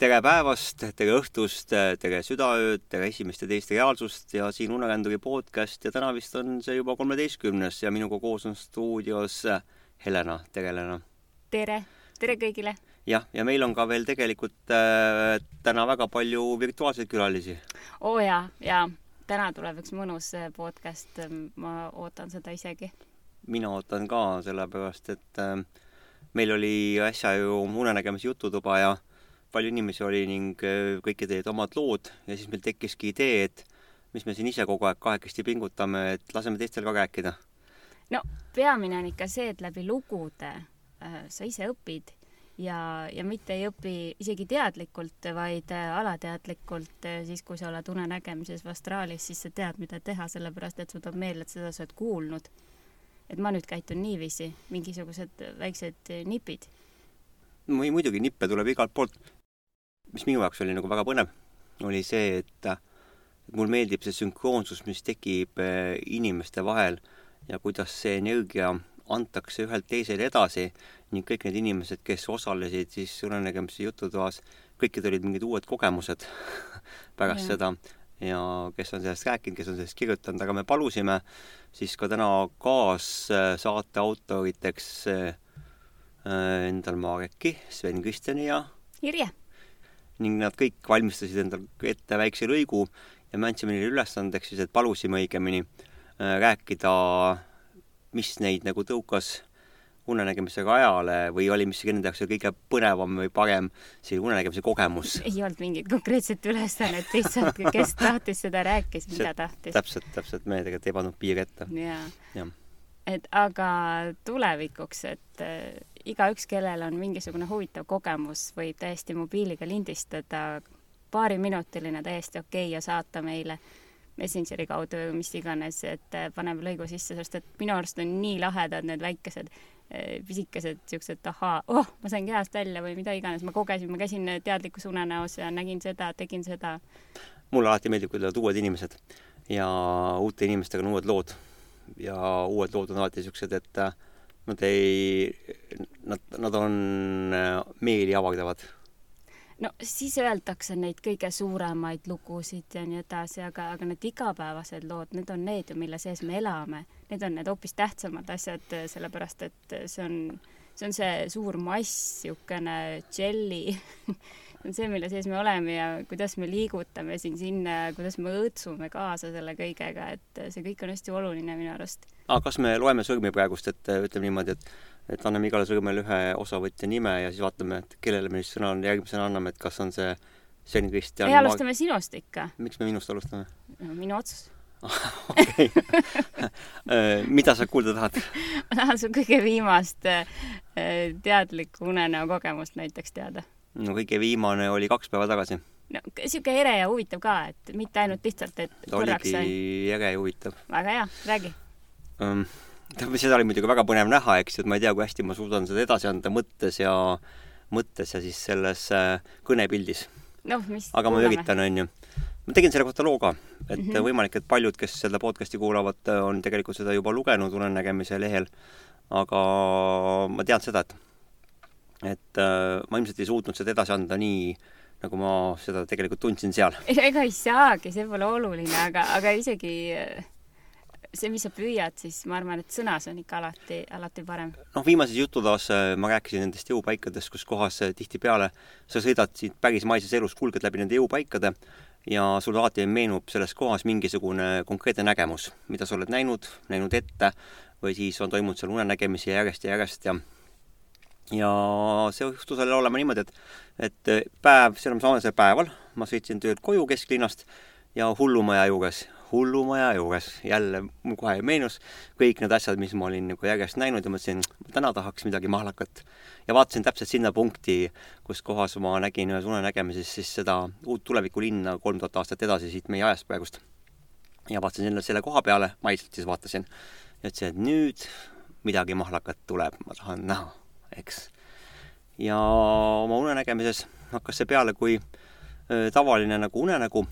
tere päevast, tere õhtust, tere südaööd, tere esimest ja teist reaalsust ja siin Uneränduri podcast ja täna vist on see juba kolmeteistkümnes ja minuga koos on stuudios Helena, tere Helena! tere, tere kõigile! jah, ja meil on ka veel tegelikult äh, täna väga palju virtuaalseid külalisi. oo oh jaa, jaa, täna tuleb üks mõnus äh, podcast, ma ootan seda isegi. mina ootan ka, sellepärast et äh, meil oli äsja ju unenägemise jututuba ja palju inimesi oli ning äh, kõikide olid omad lood ja siis meil tekkiski idee, et mis me siin ise kogu aeg kahekesti pingutame, et laseme teistel ka rääkida. no peamine on ikka see, et läbi lugude äh, sa ise õpid ja, ja mitte ei õpi isegi teadlikult, vaid äh, alateadlikult siis kui sa oled unenägemises või astraalis, siis sa tead, mida teha, sellepärast et sul tuleb meelde, et seda sa oled kuulnud. et ma nüüd käitun niiviisi, mingisugused väiksed nipid. muidugi nippe tuleb igalt poolt mis minu jaoks oli nagu väga põnev, oli see, et mul meeldib see sünkroonsus, mis tekib eh, inimeste vahel ja kuidas see energia antakse ühelt teisele edasi ning kõik need inimesed, kes osalesid siis unenägemise jututoas, kõikidel olid mingid uued kogemused pärast ja. seda ja kes on sellest rääkinud, kes on sellest kirjutanud, aga me palusime siis ka täna kaassaate autoriteks eh, endal Mareki, Sven Kristjani ja Irje ning nad kõik valmistasid endale ette väikse lõigu ja me andsime neile ülesandeks siis, et palusime õigemini äh, rääkida, mis neid nagu tõukas unenägemisega ajale või oli, mis nende jaoks kõige põnevam või parem selline unenägemise kogemus? ei olnud mingit konkreetset ülesannet, lihtsalt kes tahtis, seda rääkis, mida tahtis. täpselt, täpselt, me tegelikult ei pannud piiri ette. jaa ja. et aga tulevikuks, et igaüks, kellel on mingisugune huvitav kogemus, võib täiesti mobiiliga lindistada, paariminutiline täiesti okei okay, ja saata meile Messengeri kaudu või mis iganes, et äh, paneme lõigu sisse, sest et minu arust on nii lahedad need väikesed äh, pisikesed siuksed ahaa, oh, ma sain kehast välja või mida iganes, ma kogesin, ma käisin teadlikus unenäos ja nägin seda, tegin seda. mulle alati meeldib, kui tulevad uued inimesed ja uute inimestega on uued lood ja uued lood on alati siuksed, et äh, nad ei, nad, nad on äh, meeli avaldavad. no siis öeldakse neid kõige suuremaid lugusid ja nii edasi, aga, aga need igapäevased lood, need on need ju, mille sees me elame. Need on need hoopis tähtsamad asjad, sellepärast et see on, see on see suur mass, niisugune dželli on see, mille sees me oleme ja kuidas me liigutame siin-sinna kuidas me õõtsume kaasa selle kõigega, et see kõik on hästi oluline minu arust. aga kas me loeme sõrmi praegust, et ütleme niimoodi, et et anname igale sõrmele ühe osavõtja nime ja siis vaatame, et kellele me siis sõna järgmisena anname, et kas on see Sven Kristjan ei, alustame sinust ikka. miks me minust alustame no,? minu otsus okei äh, mida sa kuulda tahad? ma tahan su kõige viimast äh, teadlikku unenäo kogemust näiteks teada no kõige viimane oli kaks päeva tagasi. no sihuke ere ja huvitav ka, et mitte ainult lihtsalt, et korraks sai. ere ja huvitav. väga hea, räägi um,. seda oli muidugi väga põnev näha, eks ju, et ma ei tea, kui hästi ma suudan seda edasi anda mõttes ja, mõttes ja siis selles äh, kõnepildis. noh, mis aga ma üritan, onju. ma tegin selle kohta loo ka, et mm -hmm. võimalik, et paljud, kes seda podcast'i kuulavad, on tegelikult seda juba lugenud unenägemise lehel. aga ma tean seda, et et äh, ma ilmselt ei suutnud seda edasi anda nii, nagu ma seda tegelikult tundsin seal. ega ei saagi, see pole oluline, aga, aga isegi äh, see, mis sa püüad, siis ma arvan, et sõnas on ikka alati, alati parem. noh, viimases jututoas äh, ma rääkisin nendest jõupaikadest, kus kohas äh, tihtipeale sa sõidad siit päris maises elus, kulged läbi nende jõupaikade ja sulle alati meenub selles kohas mingisugune konkreetne nägemus, mida sa oled näinud, näinud ette või siis on toimunud seal unenägemisi järjest ja järjest ja ja see juhtus jälle olema niimoodi, et, et päev, see on samasel päeval, ma sõitsin töölt koju kesklinnast ja hullumaja juures, hullumaja juures jälle mul kohe meenus kõik need asjad, mis ma olin nagu järjest näinud ja mõtlesin, täna tahaks midagi mahlakat. ja vaatasin täpselt sinna punkti, kus kohas ma nägin ühes unenägemises siis seda uut tulevikulinna kolm tuhat aastat edasi siit meie ajast praegust. ja vaatasin selle, selle koha peale, maiselt siis vaatasin ja ütlesin, et nüüd midagi mahlakat tuleb, ma tahan näha eks. ja oma unenägemises hakkas see peale kui tavaline nagu unenägu.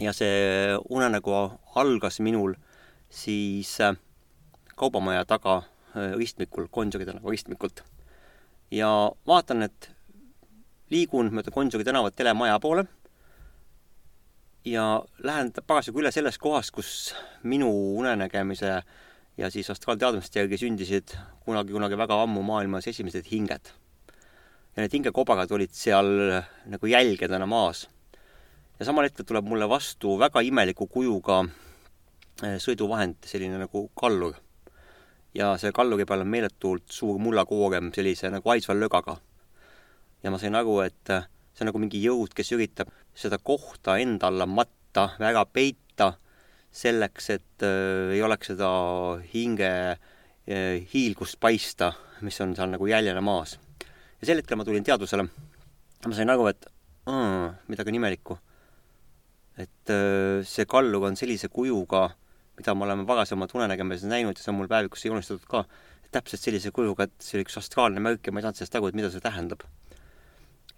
ja see unenägu algas minul siis kaubamaja taga ristmikul, Gonsiori tänava ristmikult. ja vaatan, et liigun mööda Gonsiori tänavat telemaja poole ja lähen parasjagu üle sellest kohast, kus minu unenägemise ja siis astraalteadmiste järgi sündisid kunagi-kunagi väga ammu maailmas esimesed hinged. ja need hingekobarad olid seal nagu jälgedena maas. ja samal hetkel tuleb mulle vastu väga imeliku kujuga eh, sõiduvahend, selline nagu kallur. ja see kalluri peal on meeletult suur mullakoorem sellise nagu aisva lögaga. ja ma sain aru, et eh, see on nagu mingi jõud, kes üritab seda kohta enda alla matta, väga peita selleks, et äh, ei oleks seda hinge äh, hiilgust paista, mis on seal nagu jäljena maas. ja sel hetkel ma tulin teadvusele, ma sain aru, et midagi on imelikku. et äh, see kallur on sellise kujuga, mida me oleme varasemalt unenägemises näinud ja see on mul päevikusse joonistatud ka, täpselt sellise kujuga, et see oli üks astraalne märk ja ma ei saanud sellest aru, et mida see tähendab.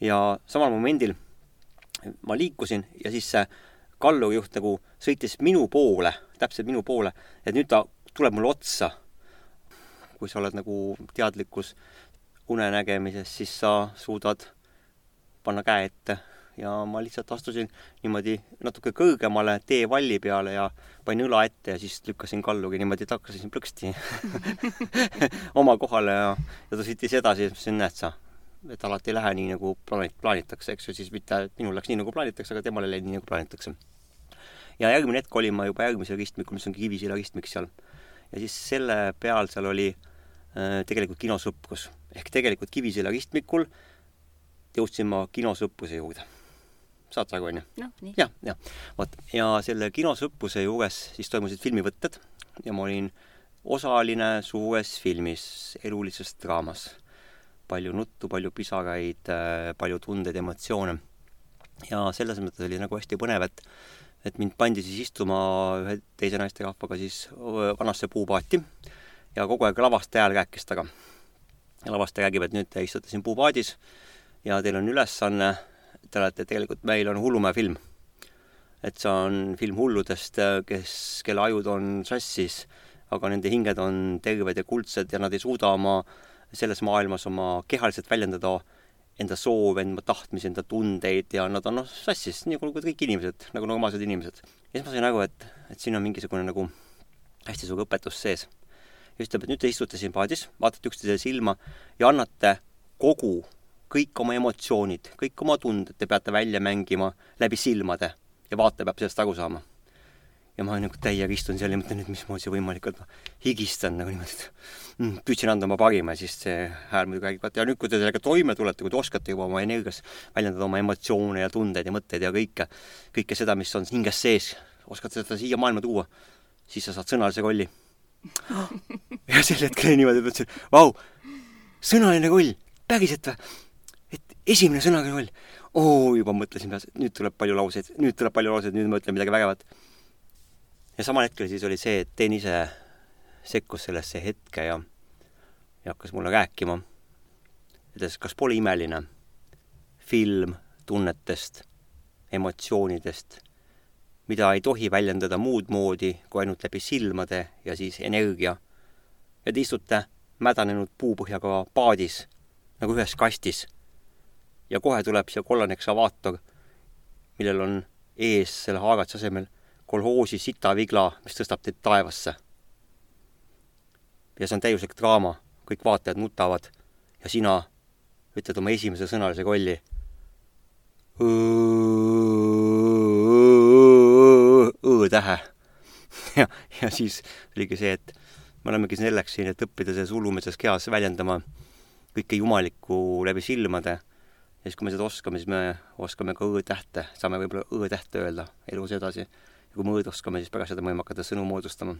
ja samal momendil ma liikusin ja siis see kallurijuht nagu sõitis minu poole, täpselt minu poole, et nüüd ta tuleb mulle otsa. kui sa oled nagu teadlikus unenägemises, siis sa suudad panna käe ette ja ma lihtsalt astusin niimoodi natuke kõrgemale teevalli peale ja panin õla ette ja siis lükkasin kalluri niimoodi tagasi plõksti oma kohale ja, ja ta sõitis edasi, siis näed sa, et alati ei lähe nii, nagu plaanit-, plaanitakse, eks ju, siis mitte minul läks nii, nagu plaanitakse, aga temal ei läinud nii, nagu plaanitakse. ja järgmine hetk olin ma juba järgmisel ristmikul, mis on Kivisilla ristmik seal. ja siis selle peal seal oli äh, tegelikult kinosõprus. ehk tegelikult Kivisilla ristmikul jõudsin ma kinosõpruse juurde. saad sa aru, on ju? noh, nii. jah, jah. vot, ja selle kinosõpruse juures siis toimusid filmivõtted ja ma olin osaline suures filmis, elulises draamas palju nuttu, palju pisaraid, äh, palju tundeid, emotsioone. ja selles mõttes oli nagu hästi põnev, et et mind pandi siis istuma ühe teise naisterahvaga siis vanasse puupaati ja kogu aeg lavastaja hääl rääkis taga. ja lavastaja räägib, et nüüd te istute siin puupaadis ja teil on ülesanne, te olete tegelikult, meil on hullumäe film. et see on film hulludest, kes, kelle ajud on sassis, aga nende hinged on terved ja kuldsed ja nad ei suuda oma äh, selles maailmas oma kehaliselt väljendada enda soove, enda tahtmisi, enda tundeid ja nad on noh, sassis, nagu kõik inimesed, nagu normaalsed inimesed. ja siis ma sain aru, et, et siin on mingisugune nagu hästi suur õpetus sees. ja ütleb, et nüüd te istute siin paadis, vaatate üksteisele silma ja annate kogu, kõik oma emotsioonid, kõik oma tunded te peate välja mängima läbi silmade ja vaataja peab sellest aru saama ja ma nagu täiega istun seal ja mõtlen, et mismoodi see võimalik on. higistan nagu niimoodi, et mm, püüdsin anda oma parima ja siis see hääl muidugi räägib, vaata ja nüüd, kui te sellega toime tulete, kui te oskate juba oma energias väljendada oma emotsioone ja tundeid ja mõtteid ja kõike, kõike seda, mis on hinges sees, oskad seda siia maailma tuua, siis sa saad sõnalise rolli. ja sel hetkel niimoodi mõtlesin, vau, sõnaline roll, päriselt või? et esimene sõnaline roll, oo, juba mõtlesin peas, et nüüd tuleb palju lauseid, nüüd tuleb palju lauseid, nüüd ma ütlen midagi vägevat ja samal hetkel siis oli see, et Teen ise sekkus sellesse hetke ja, ja hakkas mulle rääkima. ütles, kas pole imeline film tunnetest, emotsioonidest, mida ei tohi väljendada muud moodi kui ainult läbi silmade ja siis energia. ja te istute mädanenud puupõhjaga paadis nagu ühes kastis. ja kohe tuleb siia kollane ekskavaator, millel on ees selle haagatsa asemel kolhoosi sitavigla, mis tõstab teid taevasse. ja see on täiuslik draama, kõik vaatajad nutavad ja sina ütled oma esimese sõnalise rolli. õ-tähe. ja, ja siis oligi see, et me olemegi selleks siin, et õppida selles hullumeelses kehas väljendama kõike jumalikku läbi silmade ja siis, kui me seda oskame, siis me oskame ka õ-tähte, saame võib-olla õ-tähte öelda elus edasi kui me oskame, siis pärast seda me võime hakata sõnu moodustama.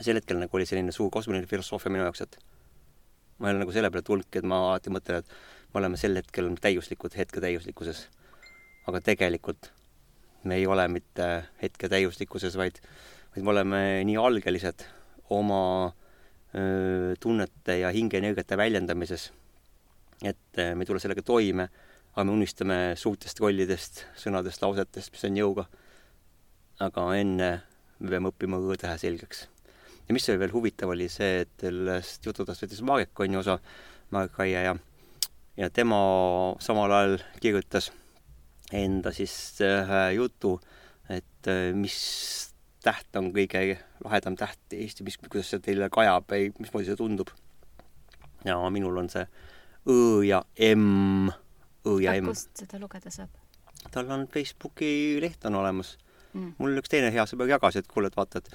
sel hetkel nagu oli selline suur kosmiline filosoofia minu jaoks, et ma ei ole nagu selle peale tulnudki, et ma alati mõtlen, et me oleme sel hetkel täiuslikud hetke täiuslikkuses. aga tegelikult me ei ole mitte hetke täiuslikkuses, vaid, vaid me oleme nii algelised oma öö, tunnete ja hingeenergiate väljendamises, et me ei tule sellega toime, aga me unistame suurtest rollidest, sõnadest, lausetest, mis on jõuga aga enne me peame õppima õ-tähe selgeks. ja mis oli veel huvitav, oli see, et sellest jututast võttis Marek on ju osa, Marek Raie ja ja tema samal ajal kirjutas enda siis ühe jutu, et mis täht on kõige lahedam täht Eesti, mis, kuidas see teile kajab või mismoodi see tundub. ja minul on see Õ ja M, Õ ja M. kust seda lugeda saab? tal on Facebooki leht on olemas Mm. mul üks teine hea sõber jagas, et kuule, et vaata, et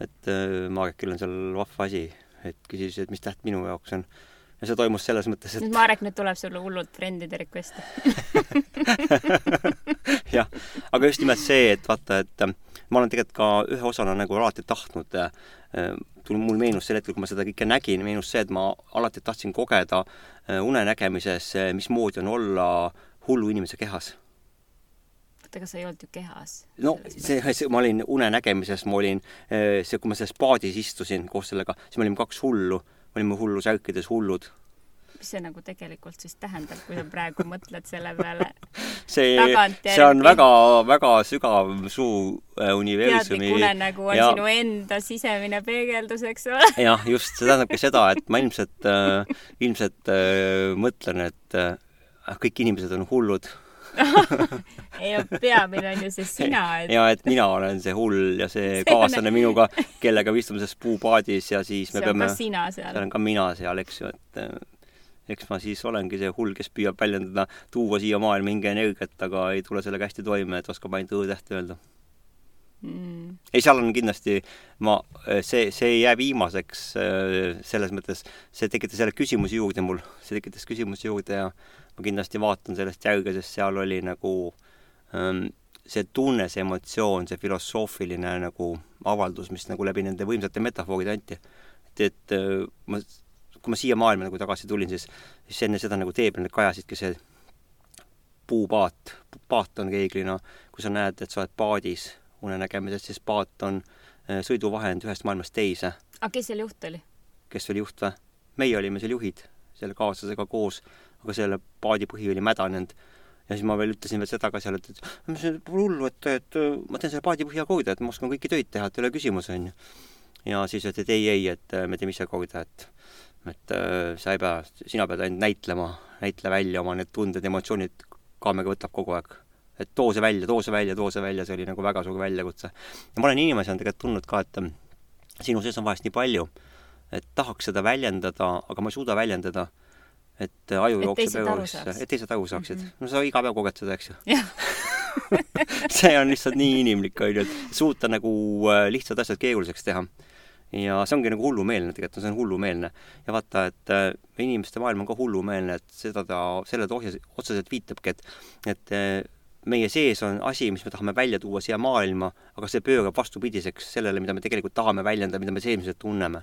et äh, Marekil on seal vahva asi, et küsis, et mis täht minu jaoks on. ja see toimus selles mõttes, et nüüd Marek, nüüd tuleb sulle hullult friendide request'e. jah, aga just nimelt see, et vaata, et äh, ma olen tegelikult ka ühe osana nagu alati tahtnud äh, tul- mul meenus sel hetkel, kui ma seda kõike nägin, meenus see, et ma alati tahtsin kogeda unenägemises, mismoodi on olla hullu inimese kehas oota, aga sa ei olnud ju kehas. no see, see, ma olin unenägemises, ma olin see, kui ma selles paadis istusin koos sellega, siis me olime kaks hullu, me olime hullusärkides hullud. mis see nagu tegelikult siis tähendab, kui sa praegu mõtled selle peale? see, see on väga, väga sügav suu äh, universumi. teadlik unenägu on ja- sinu enda sisemine peegeldus, eks ole? jah, just, see tähendabki seda, et ma ilmselt äh,, ilmselt äh, mõtlen, et äh, kõik inimesed on hullud ei, peamine on ju see sina, et ja et mina olen see hull ja see See on- kaaslane minuga, kellega me istume selles puupaadis ja siis me see on peame ka sina seal seal. on ka mina seal, eks ju, et äh, eks ma siis olengi see hull, kes püüab väljendada, tuua siia maailma mingi energiat, aga ei tule sellega hästi toime, et oskab ainult õ-tähte öelda. Mm. ei, seal on kindlasti, ma, see, see ei jää viimaseks äh, selles mõttes, see tekitas jälle küsimusi juurde mul, see tekitas küsimusi juurde ja ma kindlasti vaatan sellest järge, sest seal oli nagu ähm, see tunne, see emotsioon, see filosoofiline nagu avaldus, mis nagu läbi nende võimsate metafooride anti. et, et äh, ma, kui ma siia maailma nagu tagasi tulin, siis, siis enne seda nagu tee peal need kajasidki see puupaat, paat on reeglina, kui sa näed, et sa oled paadis unenägemises, siis paat on äh, sõiduvahend ühest maailmast teise. aga kes seal juht oli? kes oli juht või? meie olime seal juhid, selle kaaslasega koos, aga selle paadi põhi oli mädanenud. ja siis ma veel ütlesin veel seda ka seal, et, et mis pole hullu, et, et ma teen selle paadi põhja korda, et ma oskan kõiki töid teha, et ei ole küsimus, onju. ja siis öeldi, et ei, ei, et me teeme ise korda, et et äh, sa ei pea, sina pead ainult näitlema, näitle välja oma need tunded, emotsioonid, kaamera võtab kogu aeg. et too see välja, too see välja, too see välja, see oli nagu väga suur väljakutse. ja ma olen inimesena tegelikult tundnud ka, et sinu sees on vahest nii palju, et tahaks seda väljendada, aga ma ei suuda väljendada. Et aju Et jookseb saaks. et teised aru saaksid mm. -hmm. no sa iga päev koged seda, eks ju see on lihtsalt nii inimlik, on ju, et suuta nagu äh, lihtsad asjad keeruliseks teha. ja see ongi nagu hullumeelne, tegelikult see on hullumeelne. ja vaata, et äh, inimeste maailm on ka hullumeelne, et seda ta, selle ta otseselt viitabki, et, et äh, meie sees on asi, mis me tahame välja tuua siia maailma, aga see pöörab vastupidiseks sellele, mida me tegelikult tahame väljendada, mida me seesmiselt tunneme.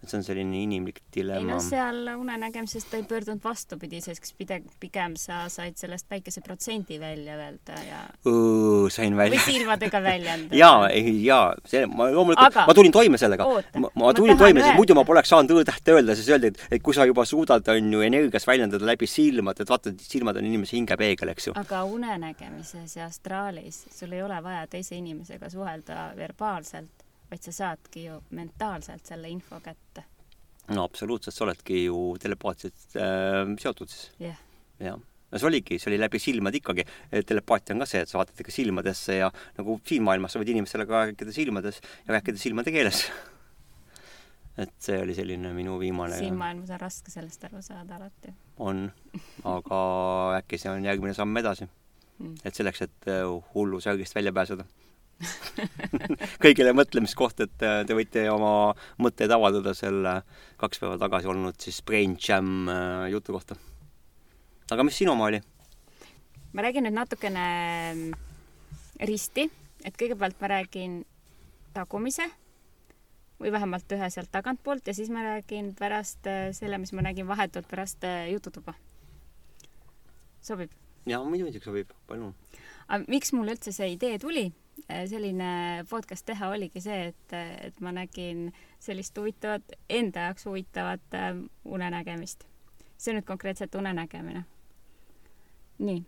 Et see on selline inimlik ei dilemma no seal unenägemises ta ei pöördunud vastupidiseks, pigem sa said sellest väikese protsendi välja öelda ja sain või välja silmadega väljendada. jaa, ei jaa, see, ma loomulikult Aga-, ma tulin toime sellega. Ma, ma tulin toime, sest muidu ma poleks saanud õ-tähte öelda, siis öeldi, et, et kui sa juba suudad, on ju, energias väljendada läbi silmade, et vaata, silmad on inimese hingepeegel, eks ju. aga unenägemises ja astraalis sul ei ole vaja teise inimesega suhelda verbaalselt, vaid sa saadki ju mentaalselt selle info kätte. no absoluutselt, sa oledki ju telepaatiliselt äh, seotud siis, jah, jah. no see oligi, see oli läbi silmade ikkagi, telepaatia on ka see, et sa vaatad ikka silmadesse ja nagu siin maailmas sa võid inimestele ka rääkida silmades ja rääkida silmade keeles. et see oli selline minu viimane siin maailmas on raske sellest aru saada alati. on, aga äkki see on järgmine samm edasi Mm. et selleks, et äh, hullu särgist välja pääseda. kõigile mõtlemiskoht, et äh, te võite oma mõtteid avaldada selle kaks päeva tagasi olnud siis Brain Jam äh, jutu kohta. aga mis sinu oma oli? ma räägin nüüd natukene mm, risti, et kõigepealt ma räägin tagumise või vähemalt ühe sealt tagantpoolt ja siis ma räägin pärast äh, selle, mis ma nägin vahetult pärast jututuba. sobib? jaa, muidugi sobib, palun. aga miks mul üldse see idee tuli, selline podcast teha oligi see, et, et ma nägin sellist huvitavat, enda jaoks huvitavat äh, unenägemist. see on nüüd konkreetselt unenägemine. nii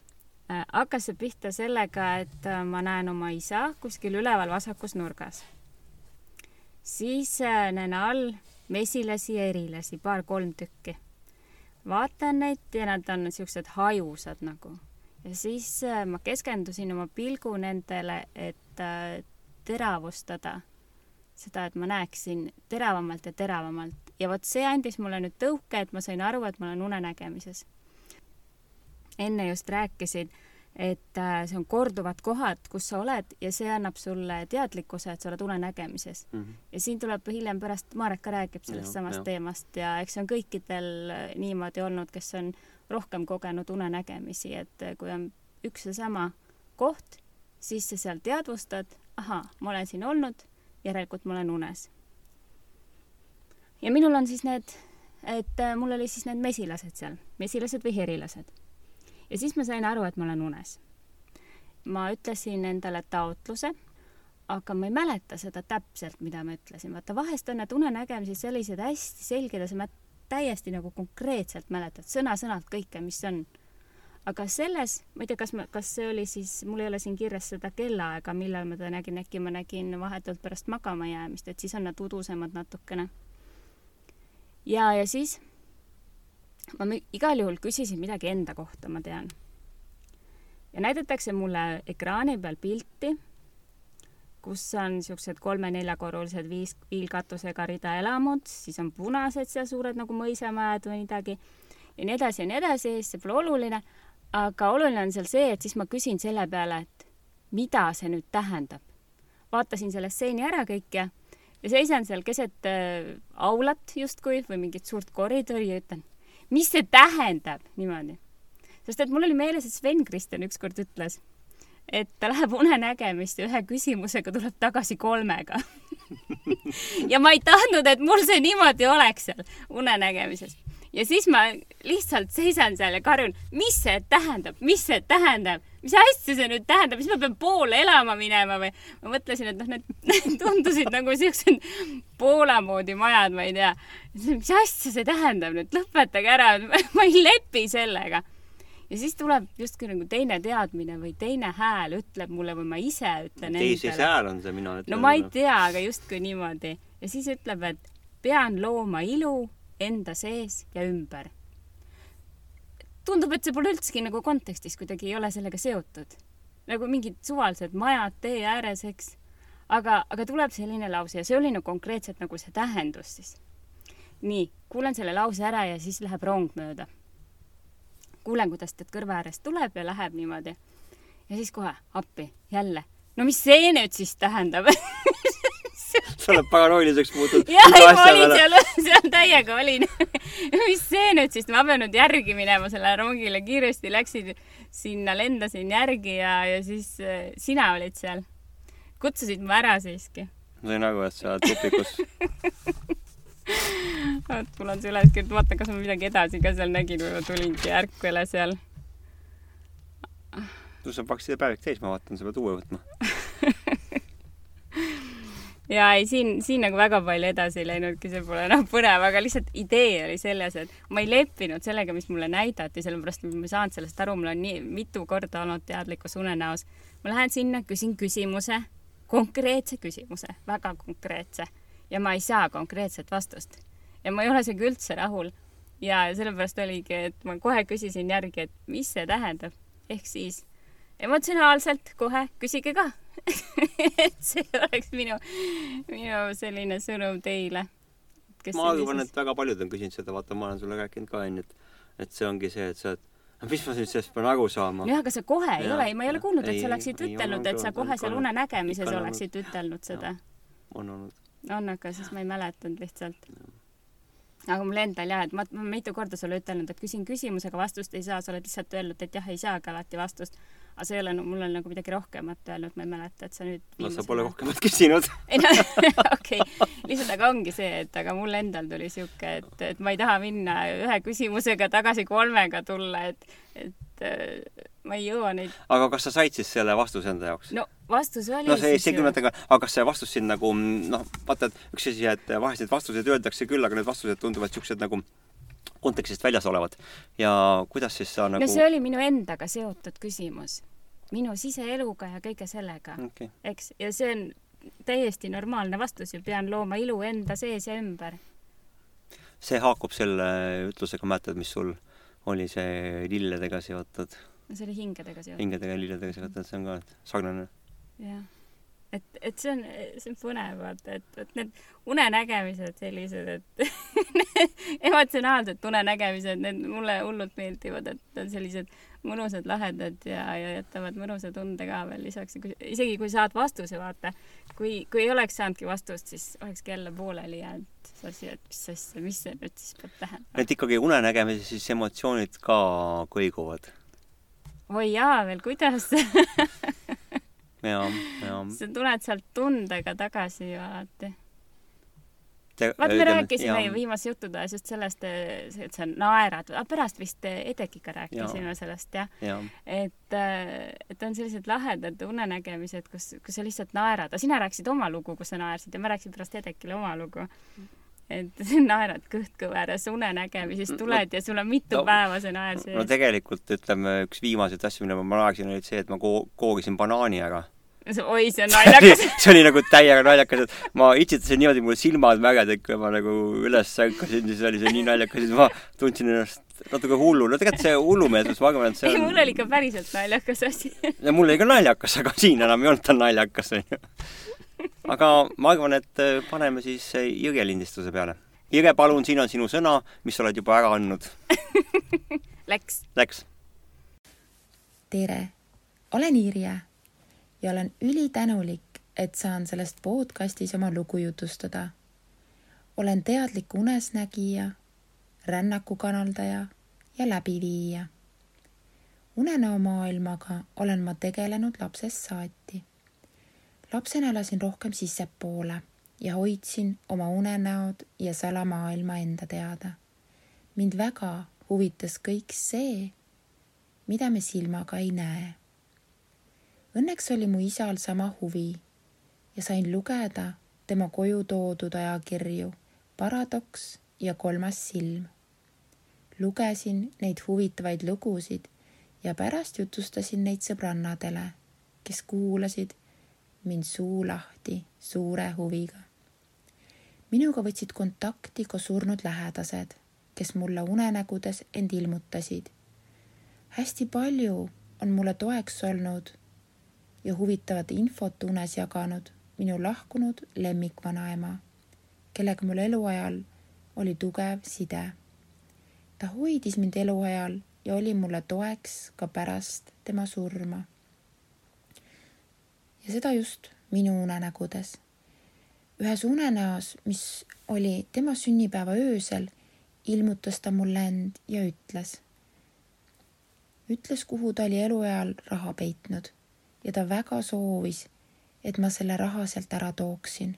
äh,, hakkas see pihta sellega, et äh, ma näen oma isa kuskil üleval vasakus nurgas. siis äh, näen all mesilasi ja erilasi, paar-kolm tükki. vaatan neid ja nad on siuksed hajusad nagu. Ja siis äh, ma keskendusin oma pilgu nendele, et äh, teravustada seda, et ma näeksin teravamalt ja teravamalt ja vot see andis mulle nüüd tõuke, et ma sain aru, et ma olen unenägemises. enne just rääkisid et äh, see on korduvad kohad, kus sa oled ja see annab sulle teadlikkuse, et sa oled unenägemises mm. -hmm. ja siin tuleb hiljem pärast, Marek ka räägib sellest ja, samast ja. teemast ja eks see on kõikidel niimoodi olnud, kes on rohkem kogenud unenägemisi, et äh, kui on üks ja sama koht, siis sa seal teadvustad, ahaa, ma olen siin olnud, järelikult ma olen unes. ja minul on siis need, et mul oli siis need mesilased seal, mesilased või herilased ja siis ma sain aru, et ma olen unes. ma ütlesin endale taotluse, aga ma ei mäleta seda täpselt, mida ma ütlesin. vaata, vahest on need unenägemised sellised hästi selged ja sa täiesti nagu konkreetselt mäletad sõna-sõnalt kõike, mis on. aga selles, ma ei tea, kas ma, kas see oli siis, mul ei ole siin kirjas seda kellaaega, millal ma teda nägin, äkki ma nägin vahetult pärast magama jäämist, et siis on nad udusemad natukene. ja, ja siis ma igal juhul küsisin midagi enda kohta, ma tean. ja näidatakse mulle ekraani peal pilti, kus on niisugused kolme-neljakorrulised viis, viilkatusega rida elamud, siis on punased seal suured nagu mõisamajad või midagi ja nii edasi ja nii edasi, see pole oluline, aga oluline on seal see, et siis ma küsin selle peale, et mida see nüüd tähendab. vaatasin selle stseeni ära kõik ja, ja seisan seal keset äh, aulat justkui või mingit suurt koridori ja ütlen, mis see tähendab niimoodi? sest et mul oli meeles, et Sven Kristjan ükskord ütles, et ta läheb unenägemist ja ühe küsimusega tuleb tagasi kolmega ja ma ei tahtnud, et mul see niimoodi oleks seal unenägemises. ja siis ma lihtsalt seisan seal ja karjun, mis see tähendab, mis see tähendab mis asja see nüüd tähendab, mis ma pean poole elama minema või? ma mõtlesin, et noh, need tundusid nagu siuksed Poola moodi majad, ma ei tea. mis asja see tähendab nüüd, lõpetage ära, ma ei lepi sellega. Ja siis tuleb justkui nagu teine teadmine või teine hääl ütleb mulle või ma ise ütlen endale. teises hääl on see, mina ütlen. no ma ei tea, aga justkui niimoodi. ja siis ütleb, et pean looma ilu enda sees ja ümber tundub, et see pole üldsegi nagu kontekstis kuidagi ei ole sellega seotud. nagu mingid suvalised majad tee ääres, eks. aga, aga tuleb selline lause ja see oli nagu konkreetselt nagu see tähendus siis. nii, kuulen selle lause ära ja siis läheb rong mööda. Kuulen, kuidas ta kõrva äärest tuleb ja läheb niimoodi. ja siis kohe appi, jälle. no mis see nüüd siis tähendab sa oled paranoiliseks muutunud. jah, ei ma olin seal, seal täiega olin mis see nüüd siis, ma pean nüüd järgi minema sellele rongile, kiiresti läksin sinna, lendasin järgi ja, ja siis äh, sina olid seal. kutsusid mu ära siiski. ma sain aru, et sa oled tupikus vot mul on see üles kirjutatud, vaatan, kas ma midagi edasi ka seal nägin või ma tulingi ärkvele seal. sul saab vaktsiini päevik täis, ma vaatan, sa pead uue võtma ja ei, siin, siin nagu väga palju edasi ei läinudki, see pole enam põnev, aga lihtsalt idee oli selles, et ma ei leppinud sellega, mis mulle näidati, sellepärast et ma ei saanud sellest aru, mul on nii mitu korda olnud teadlikkus unenäos. ma lähen sinna, küsin küsimuse, konkreetse küsimuse, väga konkreetse ja ma ei saa konkreetset vastust. ja ma ei ole sellega üldse rahul. ja sellepärast oligi, et ma kohe küsisin järgi, et mis see tähendab. ehk siis emotsionaalselt kohe küsige ka et see oleks minu, minu selline sõnum teile. ma arvan, et väga paljud on küsinud seda, vaata, ma olen sulle rääkinud ka onju, et, et see ongi see, et sa oled mis ma nüüd sellest pean aru saama? jah, aga sa kohe ja, ei ole, ei, ma ei ole kuulnud, et sa oleksid ütelnud, et sa kohe seal unenägemises oleksid ütelnud seda. on olnud. On, aga siis ma ei mäletanud lihtsalt. aga mul endal jah, et ma, ma mitu korda sulle ütelnud, et küsin küsimusega, vastust ei saa, sa oled lihtsalt öelnud, et jah, ei saagi alati vastust aga see ei ole no,, mul on nagu midagi rohkemat öelnud, ma ei mäleta, et sa nüüd no sa pole rohkemat küsinud ei no okei okay., lihtsalt aga ongi see, et aga mul endal tuli sihuke, et, et ma ei taha minna ühe küsimusega tagasi kolmega tulla, et, et ma ei jõua neid. aga kas sa said siis selle vastuse enda jaoks? no vastus oli no see ei sekümmend, aga, aga kas see vastus sind nagu noh, vaata, et üks asi, et vahest neid vastuseid öeldakse küll, aga need vastused tunduvad siuksed nagu kontekstist väljas olevad. ja kuidas siis sa nagu no see oli minu endaga seotud küsimus. minu siseeluga ja kõige sellega okay.. eks, ja see on täiesti normaalne vastus ju, pean looma ilu enda sees ja ümber. see haakub selle ütlusega, mäletad, mis sul oli see lilledega seotud? See oli hingedega seotud. hingedega ja lilledega seotud, see on ka sarnane. jah et, et see on, see on põnev, vaata, et, et need unenägemised sellised, et emotsionaalsed unenägemised, need mulle hullult meeldivad, et on sellised mõnusad, lahedad ja, ja jätavad mõnusa tunde ka veel lisaks, isegi kui saad vastuse, vaata, kui, kui ei oleks saanudki vastust, siis olekski jälle pooleli jäänud see asi, et mis asja, mis see nüüd siis peab tähendama. et ikkagi unenägemises siis emotsioonid ka kõiguvad? Oi jaa, veel kuidas jaa, jaa. sa tuled sealt tundega tagasi ju alati. vaat me rääkisime ju viimase jututoas just sellest, et sa naerad, pärast vist Edekiga rääkisime ja. sellest jah ja. ja., et, et on sellised lahedad unenägemised, kus, kus sa lihtsalt naerad, aga sina rääkisid oma lugu, kus sa naersid ja ma rääkisin pärast Edekile oma lugu et naerad kõht kõveras unenägemises, tuled ja sul on mitu no, päeva see naer sees. no tegelikult ütleme, üks viimaseid asju, mille ma naersin, oli see, et ma ko koogisin banaani ära oi, see on naljakas see oli nagu täiega naljakas, et ma itsitasin niimoodi, mul silmad mäged, et kui ma nagu üles ärkasin, siis oli see nii naljakas, siis ma tundsin ennast natuke hullu. no tegelikult see hullumeelsus, ma arvan, et see on ei, mul oli ikka päriselt naljakas asi ja mul oli ka naljakas, aga siin enam ei olnud ta naljakas, onju. Aga ma arvan, et äh, paneme siis äh, Jõge lindistuse peale. Jõge, palun, siin on sinu sõna, mis sa oled juba ära andnud Läks. Läks. tere, olen Irje ja olen ülitänulik, et saan sellest podcastis oma lugu jutustada. olen teadlik unesnägija, rännakukanaldaja ja läbiviija. unenäo maailmaga olen ma tegelenud lapsest saati. Lapsena elasin rohkem sissepoole ja hoidsin oma unenäod ja salamaailma enda teada. mind väga huvitas kõik see, mida me silmaga ei näe Õnneks oli mu isal sama huvi ja sain lugeda tema koju toodud ajakirju Paradoks ja Kolmas silm. lugesin neid huvitavaid lugusid ja pärast jutustasin neid sõbrannadele, kes kuulasid mind suu lahti suure huviga. minuga võtsid kontakti ka surnud lähedased, kes mulle unenägudes end ilmutasid. hästi palju on mulle toeks olnud ja huvitavat infot unes jaganud minu lahkunud lemmikvanaema, kellega mul eluajal oli tugev side. ta hoidis mind eluajal ja oli mulle toeks ka pärast tema surma. Ja seda just minu unenägudes. ühes unenäos, mis oli tema sünnipäeva öösel, ilmutas ta mulle end ja ütles, ütles, kuhu ta oli eluajal raha peitnud ja ta väga soovis, et ma selle raha sealt ära tooksin.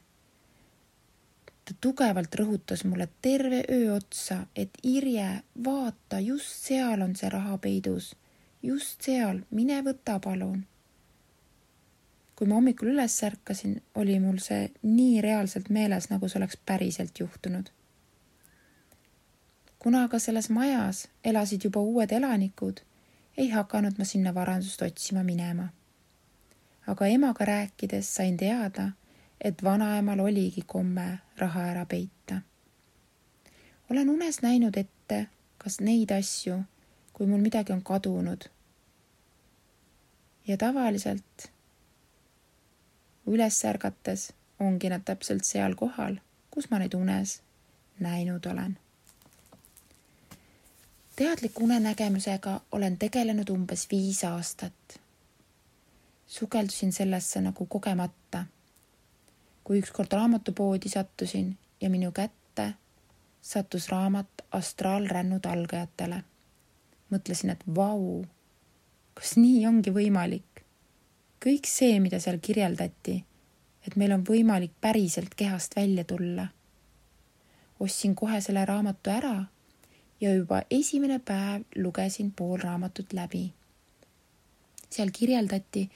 ta tugevalt rõhutas mulle terve öö otsa, et Irje, vaata, just seal on see raha peidus. just seal, mine võta palun. Kui ma hommikul üles ärkasin, oli mul see nii reaalselt meeles, nagu see oleks päriselt juhtunud. kuna aga selles majas elasid juba uued elanikud, ei hakanud ma sinna varandust otsima minema aga emaga rääkides sain teada, et vanaemal oligi komme raha ära peita. olen unes näinud ette kas neid asju, kui mul midagi on kadunud. ja tavaliselt üles ärgates ongi nad täpselt seal kohal, kus ma neid unes näinud olen. teadliku unenägemisega olen tegelenud umbes viis aastat sukeldusin sellesse nagu kogemata. kui ükskord raamatupoodi sattusin ja minu kätte sattus raamat Astraalrännud algajatele. mõtlesin, et vau, kas nii ongi võimalik? Kõik see, mida seal kirjeldati, et meil on võimalik päriselt kehast välja tulla. ostsin kohe selle raamatu ära ja juba esimene päev lugesin pool raamatut läbi. seal kirjeldati,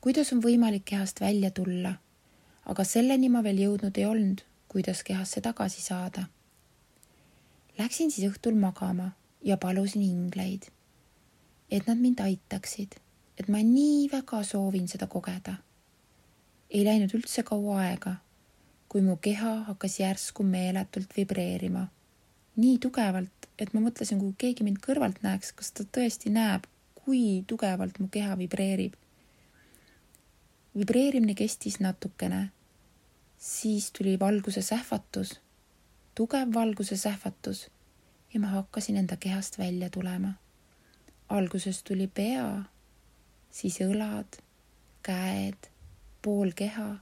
kuidas on võimalik kehast välja tulla, aga selleni ma veel jõudnud ei olnud, kuidas kehasse tagasi saada. Läksin siis õhtul magama ja palusin ingleid, et nad mind aitaksid, et ma nii väga soovin seda kogeda. ei läinud üldse kaua aega, kui mu keha hakkas järsku meeletult vibreerima nii tugevalt, et ma mõtlesin, kui keegi mind kõrvalt näeks, kas ta tõesti näeb, kui tugevalt mu keha vibreerib. vibreerimine kestis natukene, siis tuli valguse sähvatus, tugev valguse sähvatus ja ma hakkasin enda kehast välja tulema. alguses tuli pea, siis õlad, käed, pool keha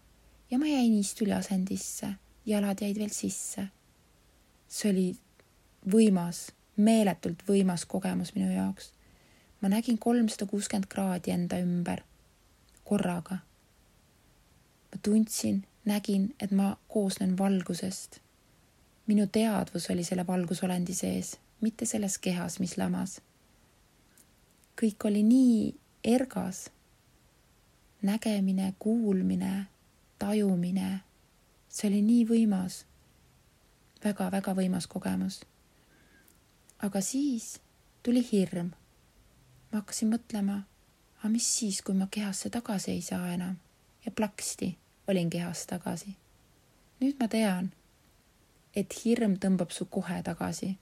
ja ma jäin istuliasendisse, jalad jäid veel sisse. see oli võimas, meeletult võimas kogemus minu jaoks. ma nägin kolmsada kuuskümmend kraadi enda ümber korraga. ma tundsin, nägin, et ma koosnen valgusest. minu teadvus oli selle valgusolendi sees, mitte selles kehas, mis lamas. kõik oli nii ergas. nägemine, kuulmine, tajumine, see oli nii võimas väga,. väga-väga võimas kogemus aga siis tuli hirm. ma hakkasin mõtlema, aga mis siis, kui ma kehasse tagasi ei saa enam ja plaksti olin kehas tagasi. nüüd ma tean, et hirm tõmbab su kohe tagasi.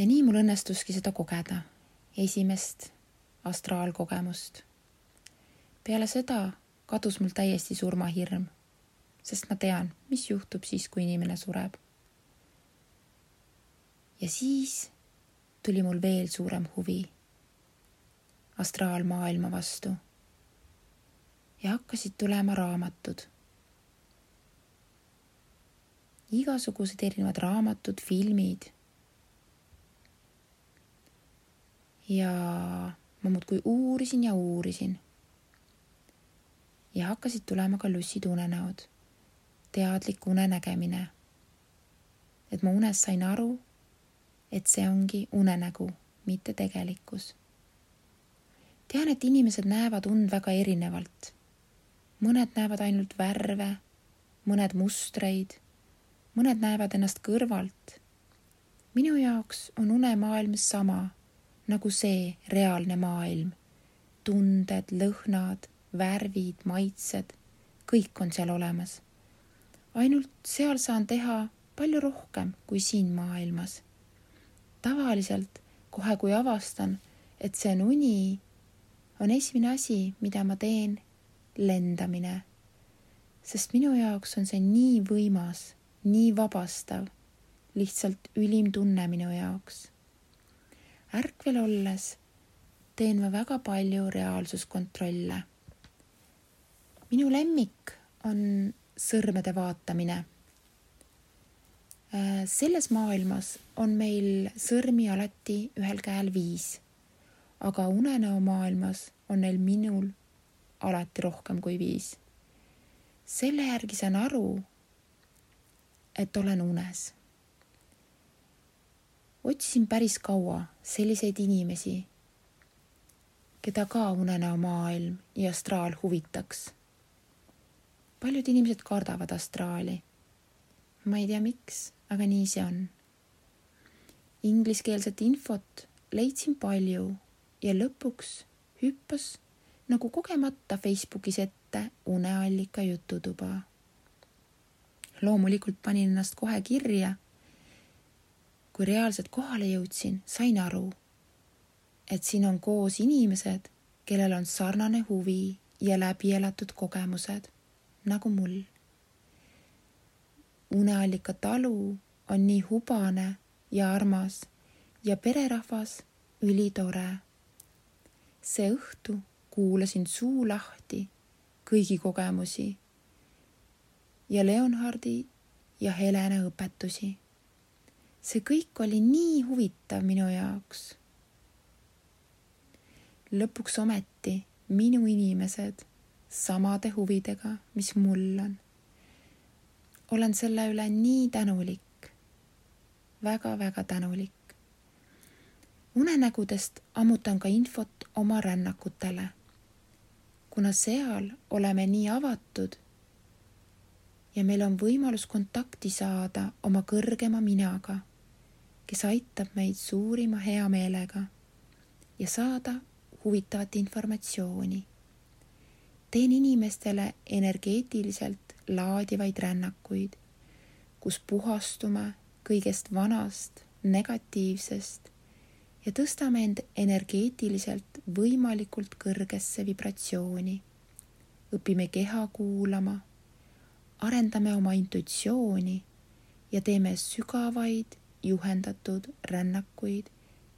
Ja nii mul õnnestuski seda kogeda, esimest astraalkogemust. peale seda kadus mul täiesti surmahirm sest ma tean, mis juhtub siis, kui inimene sureb. ja siis tuli mul veel suurem huvi astraalmaailma vastu. ja hakkasid tulema raamatud. igasugused erinevad raamatud, filmid. Ja ma muudkui uurisin ja uurisin. ja hakkasid tulema ka lussid unenäod teadlik unenägemine. et ma unes sain aru, et see ongi unenägu, mitte tegelikkus. tean, et inimesed näevad und väga erinevalt. mõned näevad ainult värve, mõned mustreid, mõned näevad ennast kõrvalt. minu jaoks on unemaailm sama nagu see reaalne maailm. tunded, lõhnad, värvid, maitsed, kõik on seal olemas ainult seal saan teha palju rohkem kui siin maailmas. tavaliselt kohe, kui avastan, et see on uni, on esimene asi, mida ma teen, lendamine. sest minu jaoks on see nii võimas, nii vabastav, lihtsalt ülim tunne minu jaoks. Ärkvel olles teen ma väga palju reaalsuskontrolle. minu lemmik on sõrmede vaatamine. Äh, selles maailmas on meil sõrmi alati ühel käel viis, aga unenäo maailmas on neil minul alati rohkem kui viis. selle järgi saan aru, et olen unes. Otsisin päris kaua selliseid inimesi, keda ka unenäo maailm ja astraal huvitaks paljud inimesed kardavad astraali. ma ei tea, miks, aga nii see on. Ingliskeelset infot leidsin palju ja lõpuks hüppas nagu kogemata Facebookis ette uneallika jututuba. loomulikult panin ennast kohe kirja. Kui reaalselt kohale jõudsin, sain aru, et siin on koos inimesed, kellel on sarnane huvi ja läbielatud kogemused nagu mul. uneallika talu on nii hubane ja armas ja pererahvas ülitore. see õhtu kuulasin suu lahti kõigi kogemusi ja Leonhardi ja Helena õpetusi. See kõik oli nii huvitav minu jaoks. lõpuks ometi minu inimesed samade huvidega, mis mul on. olen selle üle nii tänulik väga,, väga-väga tänulik. unenägudest ammutan ka infot oma rännakutele, kuna seal oleme nii avatud ja meil on võimalus kontakti saada oma kõrgema minaga, kes aitab meid suurima heameelega ja saada huvitavat informatsiooni teen inimestele energeetiliselt laadivaid rännakuid, kus puhastume kõigest vanast, negatiivsest ja tõstame end energeetiliselt võimalikult kõrgesse vibratsiooni. õpime keha kuulama, arendame oma intuitsiooni ja teeme sügavaid juhendatud rännakuid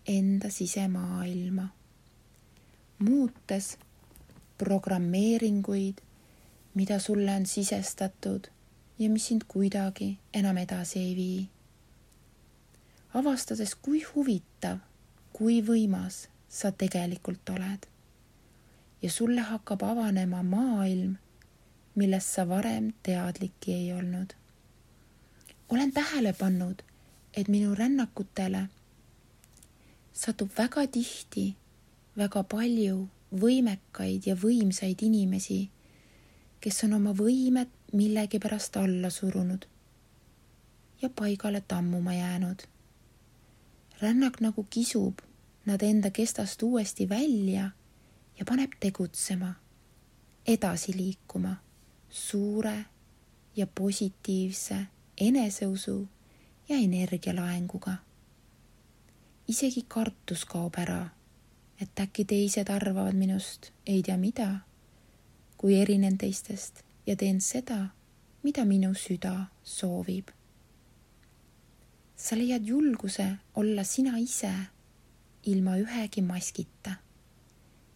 enda sisemaailma, muutes programmeeringuid, mida sulle on sisestatud ja mis sind kuidagi enam edasi ei vii. avastades, kui huvitav kui võimas sa tegelikult oled. ja sulle hakkab avanema maailm, millest sa varem teadlikki ei olnud. olen tähele pannud, et minu rännakutele satub väga tihti väga palju võimekaid ja võimsaid inimesi, kes on oma võimed millegipärast alla surunud ja paigale tammuma jäänud. Rännak nagu kisub nad enda kestast uuesti välja ja paneb tegutsema, edasi liikuma suure ja positiivse eneseusu ja energialaenguga. isegi kartus kaob ära, et äkki teised arvavad minust ei tea mida, kui erinen teistest ja teen seda, mida minu süda soovib sa leiad julguse olla sina ise ilma ühegi maskita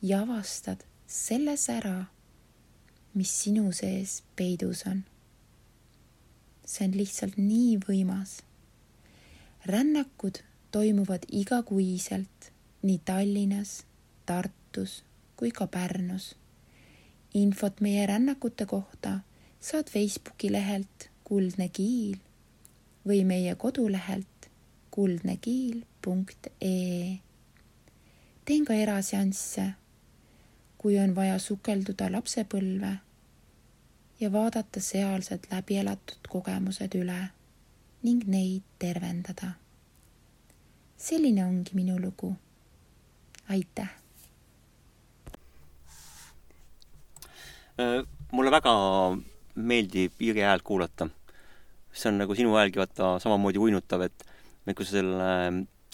ja avastad selle sära, mis sinu sees peidus on. see on lihtsalt nii võimas. Rännakud toimuvad igakuiselt nii Tallinnas, Tartus kui ka Pärnus. infot meie rännakute kohta saad Facebooki lehelt Kuldne Kiil või meie kodulehelt kuldnekiil.ee. teen ka eraseansse, kui on vaja sukelduda lapsepõlve ja vaadata sealsed läbi elatud kogemused üle ning neid tervendada. selline ongi minu lugu. aitäh! Äh, mulle väga meeldib Irje häält kuulata see on nagu sinu häälgi vaata samamoodi uinutav, et, et kui sa selle,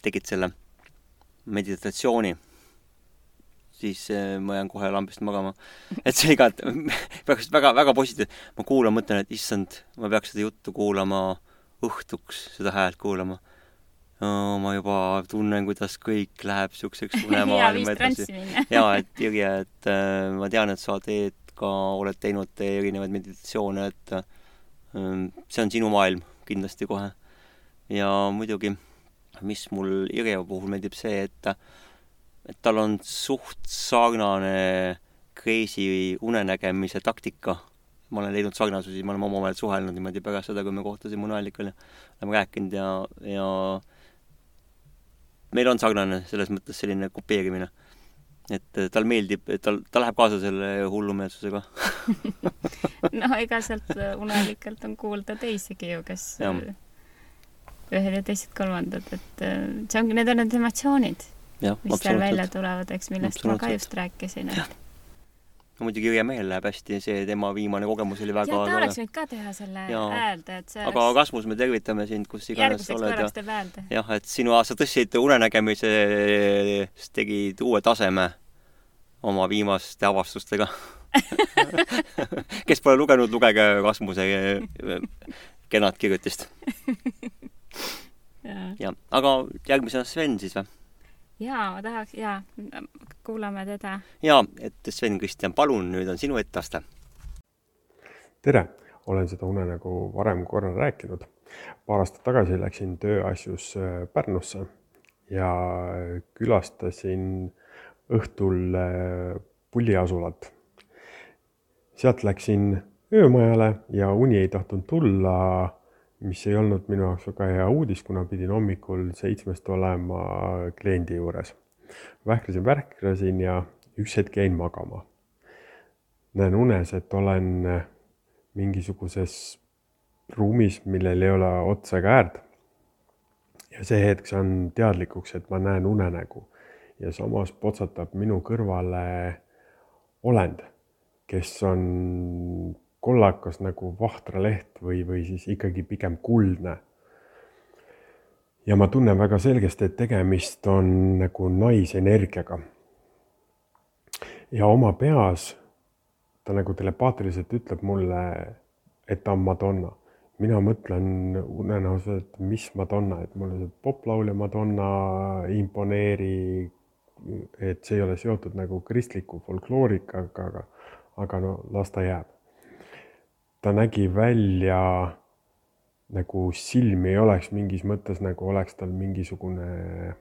tegid selle meditatsiooni, siis äh, ma jään kohe lambist magama. et see igat-, peaks väga, väga positiivne. ma kuulan, mõtlen, et issand, ma peaks seda juttu kuulama õhtuks, seda häält kuulama no,. ma juba tunnen, kuidas kõik läheb siukseks unemaailma edasi. jaa, et Irje, et äh, ma tean, et sa teed ka, oled teinud erinevaid meditatsioone, et äh, see on sinu maailm kindlasti kohe. ja muidugi, mis mul Irje puhul meeldib see, et, et tal on suht sarnane crazy unenägemise taktika. Ma olen leidnud sarnasusi, me oleme omavahel suhelnud niimoodi pärast seda, kui me kohtusime Uneallikal ja oleme rääkinud ja, ja meil on sarnane selles mõttes selline kopeerimine. Et tal meeldib, tal, ta läheb kaasa selle hullumeelsusega. No ega sealt uneallikalt on kuulda teisigi ju, kes ja. ühed ja teised kolmandad, et äh, see ongi, need on need emotsioonid, mis seal välja tulevad, eks, millest ma ka just rääkisin, et no muidugi Jüri mehel läheb hästi, see tema viimane kogemus oli väga ja ta oleks võinud ka teha selle häälde, et see aga oleks... Rasmus, me tervitame sind, kus iganes sa oled ja jah, et sinu, sa tõstsid unenägemises, tegid uue taseme oma viimaste avastustega. Kes pole lugenud, lugege Rasmuse eh, kenat kirjutist. jah, aga järgmisena Sven siis või? Jaa, ma tahaks, jaa, kuulame teda. jaa, et Sven Kristjan, palun, nüüd on sinu etteaste. tere, olen seda unenägu varem korra rääkinud. paar aastat tagasi läksin tööasjus eh, Pärnusse ja külastasin õhtul äh, pulliasulat. sealt läksin öömajale ja uni ei tahtnud tulla, mis ei olnud minu jaoks väga hea uudis, kuna pidin hommikul seitsmest olema kliendi juures. vähklasin, värklasin ja üks hetk jäin magama. näen unes, et olen mingisuguses ruumis, millel ei ole otsa ega äärde. ja see hetk saan teadlikuks, et ma näen unenägu ja samas potsatab minu kõrvale olend, kes on kollakas nagu vahtraleht või, või siis ikkagi pigem kuldne. ja ma tunnen väga selgesti, et tegemist on nagu naisenergiaga. ja oma peas ta nagu telepaatiliselt ütleb mulle, et ta on Madonna mina mõtlen unenäos, et mis Madonna, et mulle see poplaulja Madonna imponeeri, et see ei ole seotud nagu kristliku folkloorikaga, aga, aga no las ta jääb. Ta nägi välja nagu silmi ei oleks mingis mõttes nagu oleks tal mingisugune,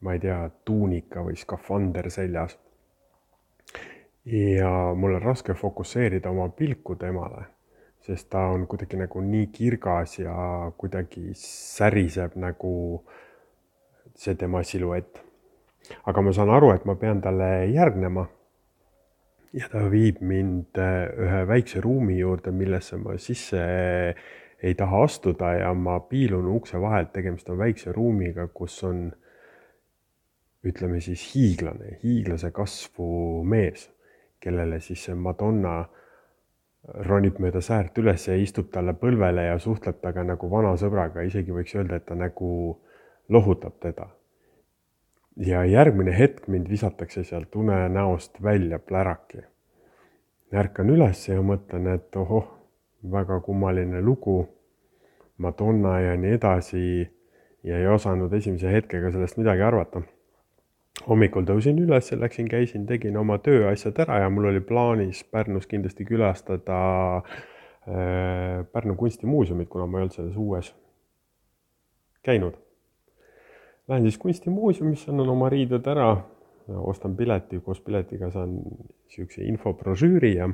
ma ei tea, tuunika või skafander seljas. ja mul on raske fokusseerida oma pilku temale sest ta on kuidagi nagu nii kirgas ja kuidagi säriseb nagu see tema siluett. aga ma saan aru, et ma pean talle järgnema. Ja ta viib mind äh, ühe väikse ruumi juurde, millesse ma sisse ei taha astuda ja ma piilun ukse vahelt, tegemist on väikse ruumiga, kus on ütleme siis hiiglane, hiiglase kasvu mees, kellele siis see Madonna ronib mööda säärt üles ja istub talle põlvele ja suhtleb temaga nagu vana sõbraga, isegi võiks öelda, et ta nagu lohutab teda. Ja järgmine hetk mind visatakse sealt unenäost välja pläraki. ärkan üles ja mõtlen, et ohoh, väga kummaline lugu, Madonna ja nii edasi ja ei osanud esimese hetkega sellest midagi arvata hommikul tõusin üles, läksin, käisin, tegin oma tööasjad ära ja mul oli plaanis Pärnus kindlasti külastada äh, Pärnu kunstimuuseumit, kuna ma ei olnud selles uues käinud. Lähen siis kunstimuuseumisse, annan oma riided ära, ostan pileti, koos piletiga saan niisuguse infobrošüüri ja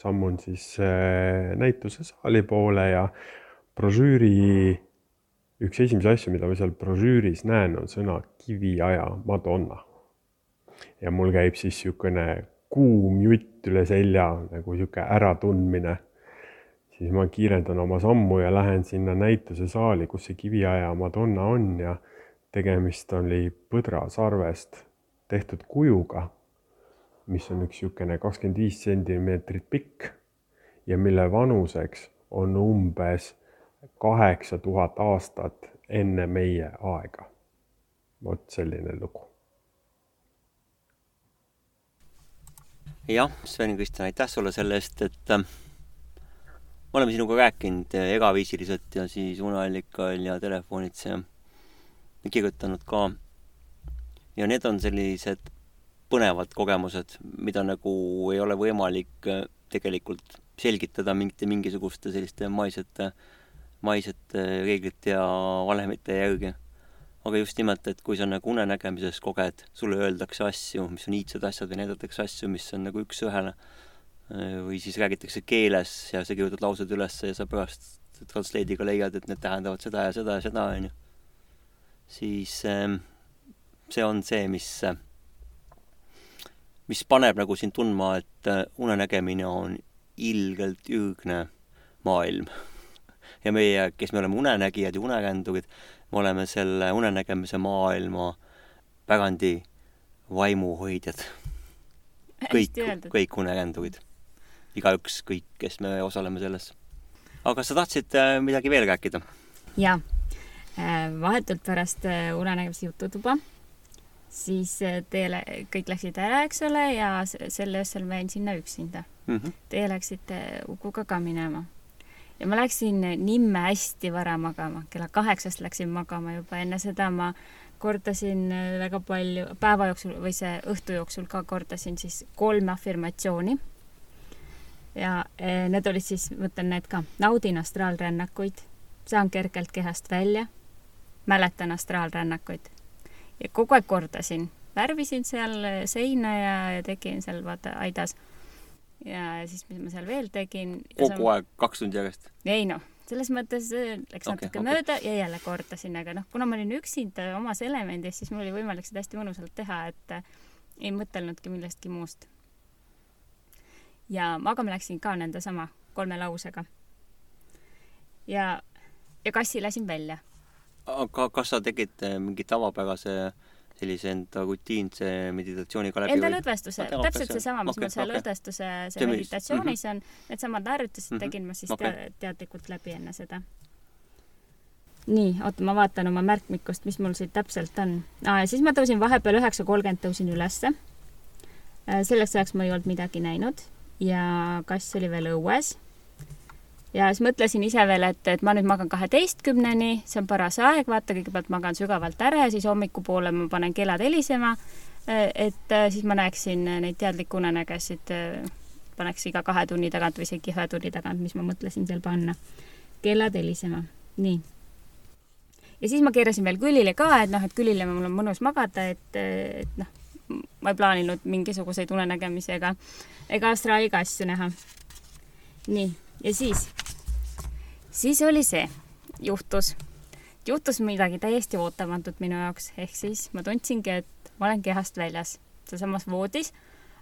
sammun siis äh, näitusesaali poole ja brošüüri üks esimesi asju, mida ma seal brošüüris näen, on sõna kiviaja Madonna ja mul käib siis niisugune kuum jutt üle selja nagu niisugune äratundmine, siis ma kiirendan oma sammu ja lähen sinna näitusesaali, kus see kiviaja Madonna on ja tegemist oli põdrasarvest tehtud kujuga, mis on üks niisugune kakskümmend viis sentimeetrit pikk ja mille vanuseks on umbes kaheksa tuhat aastat enne meie aega. vot selline lugu jah, Sven-Kristjan, aitäh sulle selle eest, et äh, me oleme sinuga rääkinud äh, egaviisiliselt ja siis uneallikal ja telefonits ja, ja kirjutanud ka. ja need on sellised põnevad kogemused, mida nagu ei ole võimalik äh, tegelikult selgitada mingite mingisuguste selliste maisete, maisete reeglite ja valemite järgi aga just nimelt, et kui sa nagu unenägemises koged, sulle öeldakse asju, mis on iidsed asjad või näidatakse asju, mis on nagu üks-ühele, või siis räägitakse keeles ja sa kirjutad laused üles ja sa pärast translate'iga leiad, et need tähendavad seda ja seda ja seda, on ju, siis ähm, see on see, mis, mis paneb nagu sind tundma, et äh, unenägemine on ilgelt ürgne maailm. ja meie, kes me oleme unenägijad ja unekändurid, me oleme selle unenägemise maailma pärandi vaimuhoidjad. kõik, kõik unekändurid. igaüks, kõik, kes me osaleme selles. aga sa tahtsid äh, midagi veel rääkida? jaa. Äh, vahetult pärast äh, unenägemise jututuba, siis teile, kõik läksid ära, eks ole, ja sel öösel ma jäin sinna üksinda mm. -hmm. Teie läksite Ukuga ka minema ja ma läksin nimme hästi vara magama, kella kaheksast läksin magama juba, enne seda ma kordasin äh, väga palju, päeva jooksul või see õhtu jooksul ka kordasin siis kolme afirmatsiooni. ja äh, need olid siis, mõtlen need ka, naudin astraalrännakuid, saan kergelt kehast välja, mäletan astraalrännakuid ja kogu aeg kordasin, värvisin seal seina ja, ja tegin seal vaata aidas ja siis, mis ma seal veel tegin. kogu sa... aeg, kaks tundi järjest? ei noh, selles mõttes äh, läks okay, natuke okay. mööda ja jälle kordasin, aga noh, kuna ma olin üksinda omas elemendis, siis mul oli võimalik seda hästi mõnusalt teha, et äh, ei mõtelnudki millestki muust. ja magama läksin ka nende sama kolme lausega. ja, ja kassi lasin välja. Aga kas sa tegid äh, mingi tavapärase sellise enda rutiinse meditatsiooniga läbi enda lõdvestuse, Ah, täpselt seesama, mis okei, mul seal okei. lõdvestuse See, see mis- meditatsioonis on, needsamad harjutused Mhm. tegin ma siis Okei. tea- teadlikult läbi enne seda. nii, oota, ma vaatan oma märkmikust, mis mul siit täpselt on ah,. siis ma tõusin vahepeal üheksa kolmkümmend tõusin ülesse. selleks ajaks ma ei olnud midagi näinud ja kass oli veel õues. Ja siis mõtlesin ise veel, et, et ma nüüd magan kaheteistkümneni, see on paras aeg, vaata, kõigepealt magan sügavalt ära ja siis hommikupoole ma panen kellad helisema. et äh, siis ma näeksin neid teadlikke unenägesid, paneks iga kahe tunni tagant või isegi ühe tunni tagant, mis ma mõtlesin seal panna. kellad helisema, nii ja siis ma keerasin veel külile ka, et noh, et külile mul on mõnus magada, et, et noh, ma ei plaaninud mingisuguseid unenägemisi ega, ega astraaliga asju näha. nii, ja siis, siis oli see, juhtus, juhtus midagi täiesti ootamatut minu jaoks, ehk siis ma tundsingi, et ma olen kehast väljas, sealsamas voodis,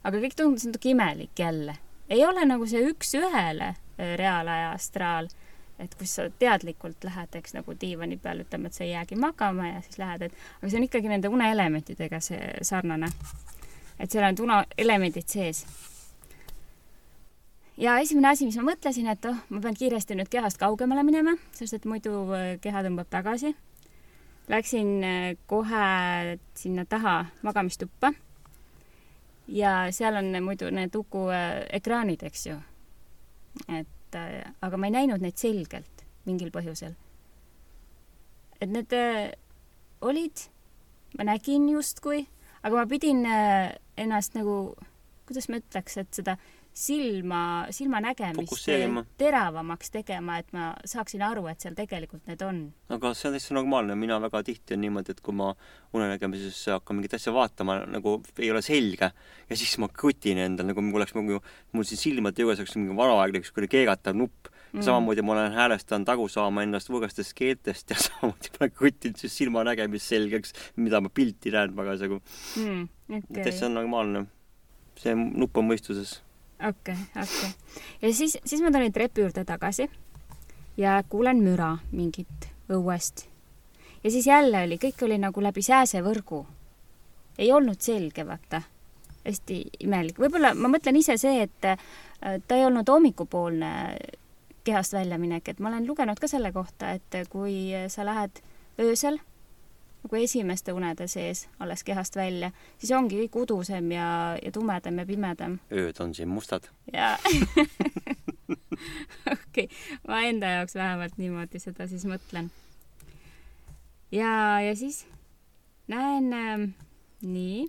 aga kõik tundus natuke imelik jälle. ei ole nagu see üks-ühele reaalaja astraal et kus sa teadlikult lähed, eks nagu diivani peal, ütleme, et sa ei jäägi magama ja siis lähed, et aga see on ikkagi nende uneelementidega see sarnane. et seal on uneelemendid sees. Ja esimene asi, mis ma mõtlesin, et oh, ma pean kiiresti nüüd kehast kaugemale minema, sest et muidu äh, keha tõmbab tagasi. Läksin äh, kohe sinna taha magamistuppa. ja seal on muidu need Uku äh, ekraanid, eks ju. et aga ma ei näinud neid selgelt mingil põhjusel. et need olid, ma nägin justkui, aga ma pidin ennast nagu, kuidas ma ütleks, et seda silma, silmanägemist teravamaks tegema, et ma saaksin aru, et seal tegelikult need on. aga see on täitsa normaalne, mina väga tihti on niimoodi, et kui ma unenägemises hakkan mingit asja vaatama, nagu ei ole selge ja siis ma krutin endal nagu mul oleks nagu, mul siin silmade juures oleks mingi vanaaegne ükskõik keeratav nupp mm.. samamoodi ma olen häälestanud aru saama ennast võõrastest keeltest ja samamoodi ma krutinud siis silmanägemist selgeks, mida ma pilti näen parasjagu mm, okay. täitsa normaalne. see nupp on mõistuses. Okei okay,, okei okay.. ja siis, siis ma tulin trepi juurde tagasi ja kuulen müra mingit õuest. ja siis jälle oli, kõik oli nagu läbi sääsevõrgu. ei olnud selge, vaata. hästi imelik. võib-olla ma mõtlen ise see, et äh, ta ei olnud hommikupoolne kehast väljaminek, et ma olen lugenud ka selle kohta, et kui sa lähed öösel nagu esimeste unede sees alles kehast välja, siis ongi kõik udusem ja, ja tumedam ja pimedam ööd on siin mustad. jaa okei okay., ma enda jaoks vähemalt niimoodi seda siis mõtlen. ja, ja siis näen ähm, nii,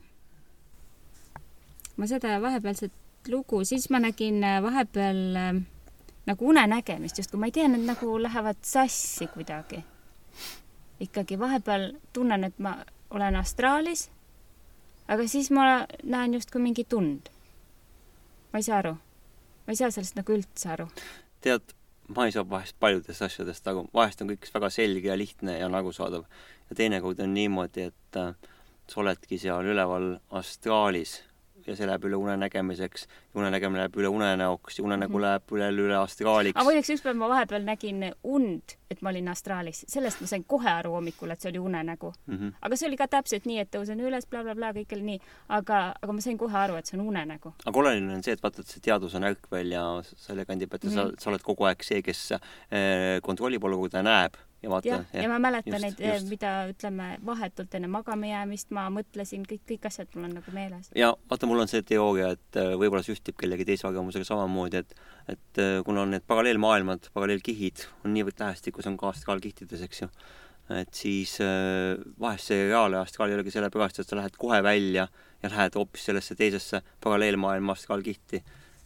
ma seda vahepealset lugu, siis ma nägin äh, vahepeal ähm, nagu unenägemist justkui, ma ei tea, need nagu lähevad sassi kuidagi. Ikkagi vahepeal tunnen, et ma olen astraalis, aga siis ma näen justkui mingi tund. ma ei saa aru ma ei saa sellest nagu üldse aru. tead, ma ei saa vahest paljudest asjadest aru, vahest on kõik väga selge ja lihtne ja on arusaadav. ja teinekord on niimoodi, et äh, sa oledki seal üleval astraalis ja see läheb üle unenägemiseks, unenägemine läheb üle unenäoks ja unenägu Mhm. läheb üle, üle astraaliks aga. muideks ükspäev ma vahepeal nägin und, et ma olin astraalis, sellest ma sain kohe aru hommikul, et see oli unenägu. Mm -hmm. aga see oli ka täpselt nii, et tõusen üles bla,, blablabla, kõik oli nii, aga, aga ma sain kohe aru, et see on unenägu. aga oluline on see, et vaata, et see teadus on ärkvel ja selle kandi pealt ja sa Mhm., sa oled kogu aeg see, kes äh, kontrollib olukorda, näeb ja vaata jah, ja ma mäletan just, neid mida ütleme, vahetult enne magama jäämist ma mõtlesin, kõik, kõik asjad mul on nagu meeles. ja vaata, mul on see teooria, et äh, võib-olla see ühtib kellegi teise arvamusega samamoodi, et et äh, kuna on need paralleelmaailmad, paralleelkihid on niivõrd lähestikku, see on ka astraalkihtides, eks ju, et siis äh, vahest see reaalaja astraal ei olegi sellepärast, et sa lähed kohe välja ja lähed hoopis sellesse teisesse paralleelmaailma astraalkihti.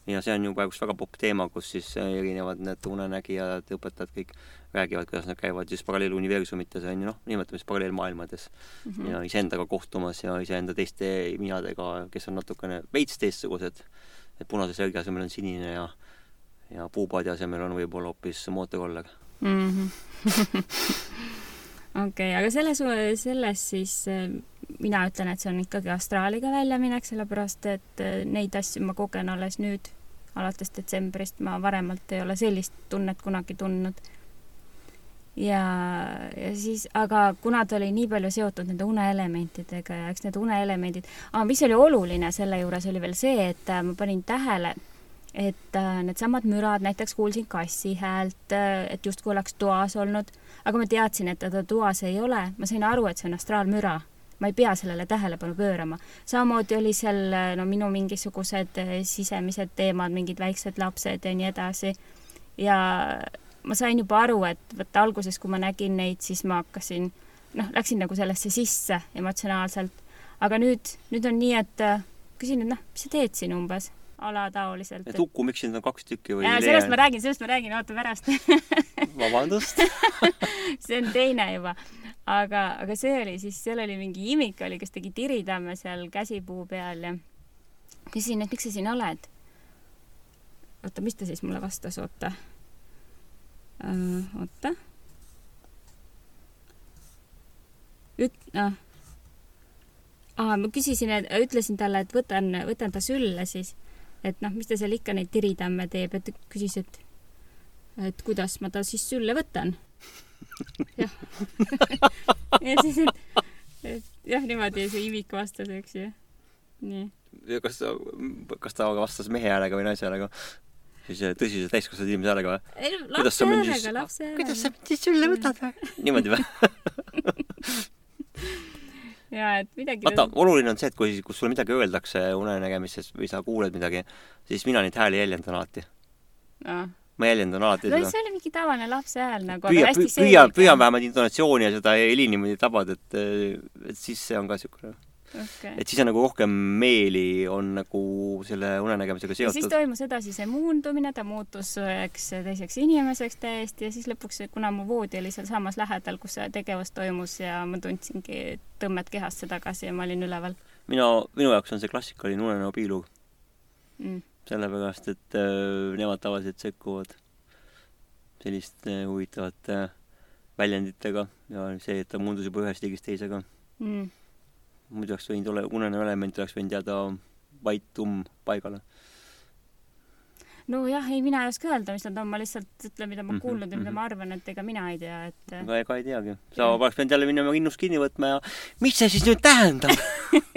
ja see on ju praegust väga popp teema, kus siis erinevad need unenägijad, õpetajad kõik räägivad, kuidas nad käivad siis paralleeluniversumites on ju noh, nimetame siis paralleelmaailmades mm. -hmm. ja iseendaga kohtumas ja iseenda teiste minadega, kes on natukene veits teistsugused. et punase särgi asemel on sinine ja ja puupaadi asemel on võib-olla hoopis mootorroller. Mhm. okei, aga selles, selles siis mina ütlen, et see on ikkagi astraaliga väljaminek, sellepärast et neid asju ma kogen alles nüüd, alates detsembrist, ma varemalt ei ole sellist tunnet kunagi tundnud. Ja, ja siis, aga kuna ta oli nii palju seotud nende uneelementidega ja eks need uneelemendid, mis oli oluline selle juures, oli veel see, et äh, ma panin tähele, et äh, needsamad mürad, näiteks kuulsin kassi häält, äh, et justkui oleks toas olnud, aga ma teadsin, et teda toas ei ole, ma sain aru, et see on astraalmüra ma ei pea sellele tähelepanu pöörama. samamoodi oli seal no minu mingisugused sisemised teemad, mingid väiksed lapsed ja nii edasi. ja ma sain juba aru, et vot alguses, kui ma nägin neid, siis ma hakkasin, noh, läksin nagu sellesse sisse emotsionaalselt. aga nüüd, nüüd on nii, et äh, küsin, et noh, mis sa teed siin umbes, alataoliselt. et Uku, miks sind on kaks tükki või? sellest ma räägin, sellest ma räägin, oota pärast vabandust see on teine juba. aga, aga see oli siis, seal oli mingi imik oli, kes tegi tiritamme seal käsipuu peal ja küsisin, et miks sa siin oled. oota, mis ta siis mulle vastas, oota äh,. oota. üt-, noh. aa, ma küsisin, et ütlesin talle, et võtan, võtan ta sülle siis. et noh, mis ta seal ikka neid tiritamme teeb, et küsis, et, et kuidas ma ta siis sülle võtan. jah ja siis, et, et jah, niimoodi see imik vastas, eks ju. nii. kas ta, kas ta vastas mehe häälega või naise häälega? Siis äh, tõsise täiskasvanud inimese häälega või? ei no lapse häälega, lapse häälega. kuidas sa mind siis sülle võtad või? niimoodi või jaa, et midagi vaata, oluline on see, et kui, kus sulle midagi öeldakse unenägemises või sa kuuled midagi, siis mina neid hääli jäljendan alati no.. ma jäljendan alati no seda. see oli mingi tavaline lapse hääl nagu, aga hästi selge. püüan, püüan vähemalt intonatsiooni ja seda heli niimoodi tabada, et, et siis see on ka niisugune okay.. et siis on nagu rohkem meeli on nagu selle unenägemisega seotud. siis toimus edasi see muundumine, ta muutus üheks teiseks inimeseks täiesti ja siis lõpuks, kuna mu voodi oli sealsamas lähedal, kus see tegevus toimus ja ma tundsingi tõmmet kehasse tagasi ja ma olin üleval. mina, minu jaoks on see klassikaline unenäo piilug mm.. sellepärast, et äh, nemad tavaliselt sekkuvad selliste äh, huvitavate äh, väljenditega ja see, et ta muundus juba ühest liigist teisega. Mm muidu oleks võinud ole, unene element oleks võinud jääda vait tumm paigale. nojah, ei, mina ei oska öelda, mis nad on, ma lihtsalt ütlen, mida ma mhm, kuulnud mm -hmm. ja mida ma mhm. arvan, et ega mina ei tea, et ega, ega ei teagi. sa oleks pidanud jälle minema kinnust kinni võtma ja mis see siis nüüd tähendab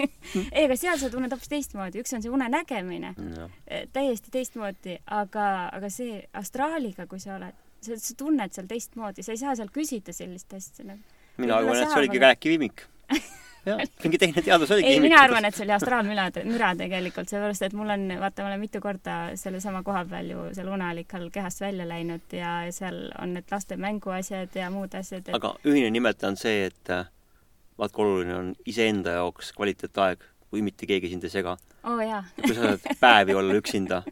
ei, aga seal sa tunned hoopis teistmoodi, üks on see une nägemine no., eh, täiesti teistmoodi, aga, aga see astraaliga, kui sa oled, sa, sa tunned seal teistmoodi, sa ei saa seal küsida sellist asja nagu. mina arvan, et see oligi rääkivimik jah, mingi teine teadus oligi. ei, mina arvan, et see oli astraalmüra, müra tegelikult, sellepärast et mul on, vaata, ma olen mitu korda sellesama koha peal ju seal uneallikal kehast välja läinud ja seal on need laste mänguasjad ja muud asjad et.... aga ühine nimetaja on see, et äh, vaat kui oluline on iseenda jaoks kvaliteetaeg, kui mitte keegi sind ei sega. oh, kui sa saad päevi olla üksinda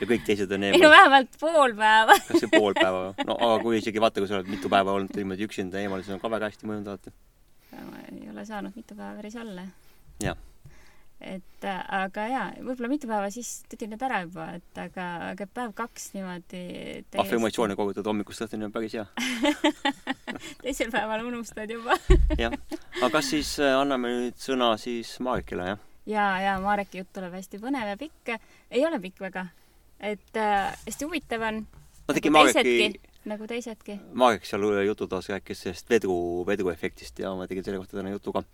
ja kõik teised on eemal. ei no vähemalt pool päeva kas see pool päeva? no aga kui isegi vaata, kui sa oled mitu päeva olnud niimoodi üksinda eemal, siis on ka väga hästi mõjunud alati ma ei ole saanud mitu päeva päris olla. jah. et äh, aga jaa, võib-olla mitu päeva siis tegin need ära juba, et aga, aga päev kaks niimoodi täiesti... afirmatsioone kogutada hommikust õhtuni on päris hea teisel päeval unustad juba jah, aga kas siis äh, anname nüüd sõna siis Marekile, jah? ja, ja Mareki jutt tuleb hästi põnev ja pikk. ei ole pikk väga. et äh, hästi huvitav on. no tegi Mareki nagu teisedki. Marek seal jututoas rääkis sellest vedru, vedruefektist ja ma tegin selle kohta täna juttu ka.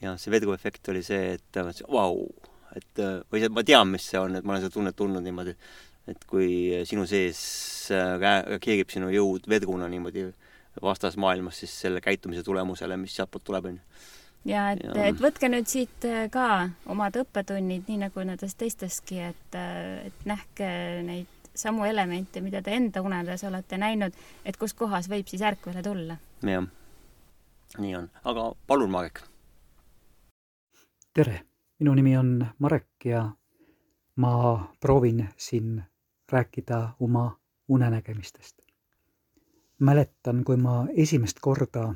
ja see vedruefekt oli see, et vau wow,, et või see, ma tean, mis see on, et ma olen seda tunnet tundnud niimoodi, et kui sinu sees reageerib sinu jõud vedruna niimoodi vastasmaailmas siis selle käitumise tulemusele, mis sealtpoolt tuleb, onju ja et, et võtke nüüd siit ka omad õppetunnid, nii nagu nendes teisteski, et, et nähke neid samu elemente, mida te enda unedes olete näinud, et kus kohas võib siis ärkvele tulla. jah, nii on, aga palun, Marek. tere, minu nimi on Marek ja ma proovin siin rääkida oma unenägemistest. mäletan, kui ma esimest korda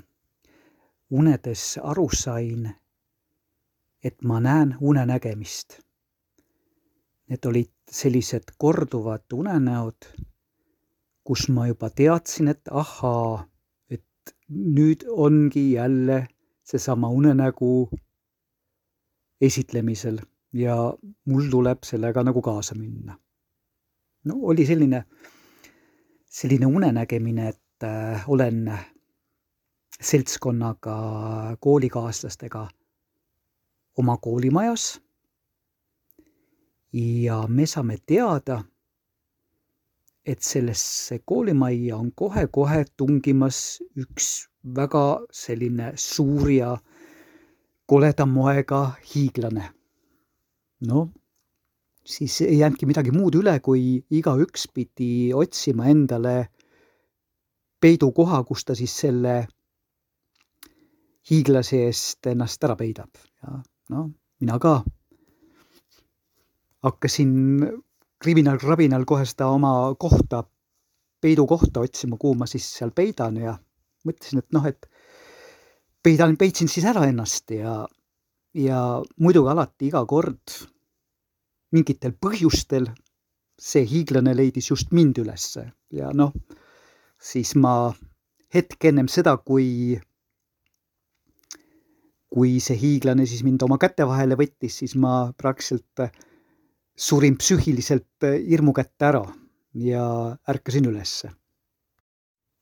unedes aru sain, et ma näen unenägemist Need olid sellised korduvad unenäod, kus ma juba teadsin, et ahaa, et nüüd ongi jälle seesama unenägu esitlemisel ja mul tuleb sellega nagu kaasa minna. no oli selline, selline unenägemine, et äh, olen seltskonnaga koolikaaslastega oma koolimajas. Ja me saame teada, et sellesse koolimajja on kohe-kohe tungimas üks väga selline suur ja koleda moega hiiglane. no siis ei jäänudki midagi muud üle, kui igaüks pidi otsima endale peidukoha, kus ta siis selle hiiglase eest ennast ära peidab ja noh, mina ka hakkasin kriminaalkrabinal kohe seda oma kohta, peidukohta otsima, kuhu ma siis seal peidan ja mõtlesin, et noh, et peidan, peitsin siis ära ennast ja, ja muidugi alati iga kord mingitel põhjustel see hiiglane leidis just mind ülesse ja noh, siis ma hetk ennem seda, kui kui see hiiglane siis mind oma käte vahele võttis, siis ma praktiliselt surin psüühiliselt äh, hirmu kätte ära ja ärkasin ülesse.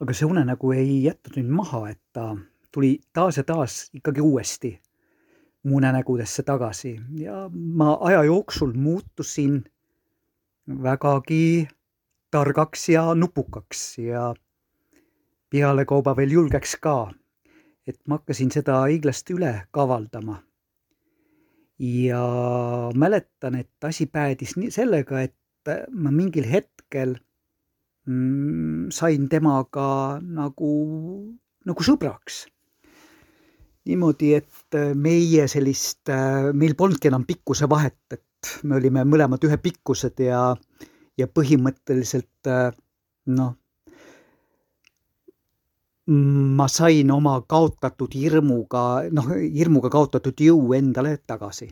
aga see unenägu ei jätnud mind maha, et ta tuli taas ja taas ikkagi uuesti mu unenägudesse tagasi ja ma aja jooksul muutusin vägagi targaks ja nupukaks ja pealekauba veel julgeks ka et ma hakkasin seda hiiglast üle kavaldama. Ja mäletan, et asi päädis nii sellega, et ma mingil hetkel mm, sain temaga nagu, nagu sõbraks. niimoodi, et meie sellist, meil polnudki enam pikkuse vahet, et me olime mõlemad ühepikkused ja, ja põhimõtteliselt noh, ma sain oma kaotatud hirmuga, noh, hirmuga kaotatud jõu endale tagasi.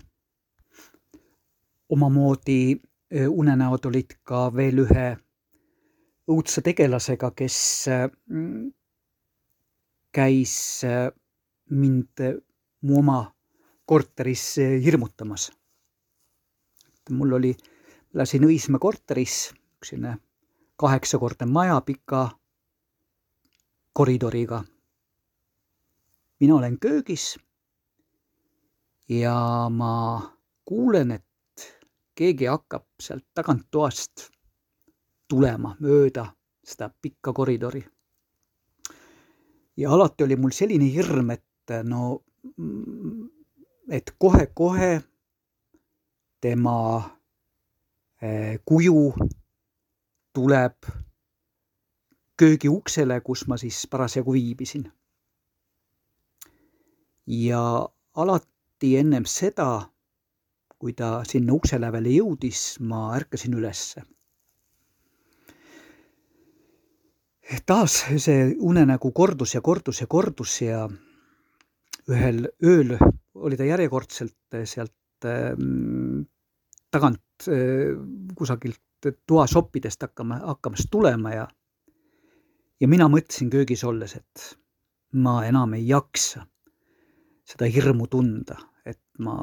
omamoodi unenäod olid ka veel ühe õudse tegelasega, kes käis mind mu oma korteris hirmutamas. mul oli, elasin Õismäe korteris, selline kaheksakordne maja pika koridoriga. mina olen köögis ja ma kuulen, et keegi hakkab sealt taganttoast tulema mööda seda pikka koridori. ja alati oli mul selline hirm, et no, et kohe-kohe tema eh, kuju tuleb köögi uksele, kus ma siis parasjagu viibisin. ja alati ennem seda, kui ta sinna ukse lävele jõudis, ma ärkasin ülesse. taas see unenägu kordus ja kordus ja kordus ja ühel ööl oli ta järjekordselt sealt ähm, tagant äh, kusagilt toasoppidest hakkama, hakkamas tulema ja ja mina mõtlesin köögis olles, et ma enam ei jaksa seda hirmu tunda, et ma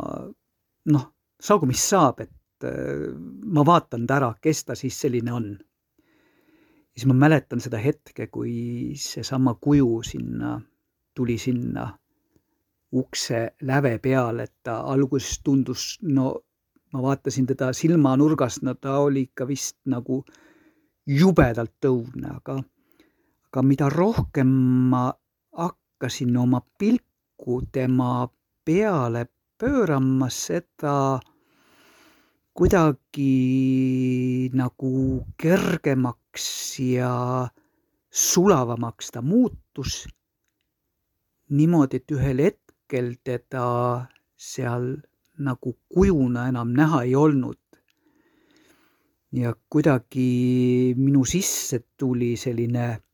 noh, saagu mis saab, et äh, ma vaatan ta ära, kes ta siis selline on. siis ma mäletan seda hetke, kui seesama kuju sinna, tuli sinna ukse läve peale, et ta alguses tundus, no ma vaatasin teda silmanurgast, no ta oli ikka vist nagu jubedalt õudne, aga aga mida rohkem ma hakkasin oma pilku tema peale pöörama, seda kuidagi nagu kergemaks ja sulavamaks ta muutus. niimoodi, et ühel hetkel teda seal nagu kujuna enam näha ei olnud. ja kuidagi minu sisse tuli selline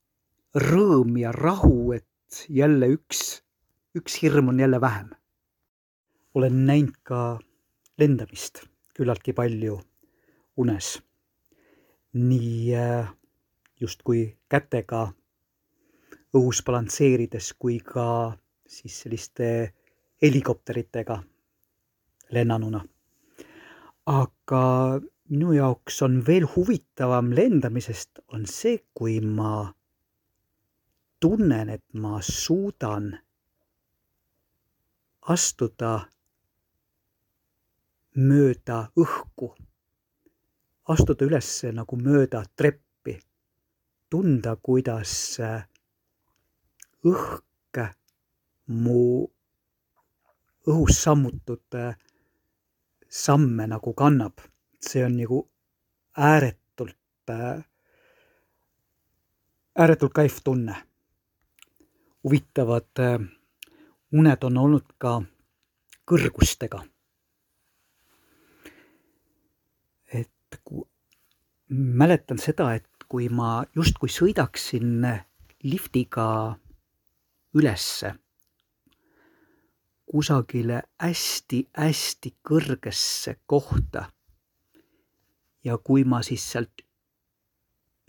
rõõm ja rahu, et jälle üks, üks hirm on jälle vähem. olen näinud ka lendamist küllaltki palju unes. nii äh, justkui kätega õhus balansseerides kui ka siis selliste helikopteritega lennanuna. aga minu jaoks on veel huvitavam lendamisest, on see, kui ma tunnen, et ma suudan astuda mööda õhku, astuda üles nagu mööda treppi, tunda, kuidas õhk mu õhus sammutud samme nagu kannab. see on nagu ääretult, ääretult kaif tunne. Huvitavad uned on olnud ka kõrgustega. Et mäletan seda, et kui ma justkui sõidaksin liftiga ülesse kusagile hästi-hästi kõrgesse kohta ja kui ma siis sealt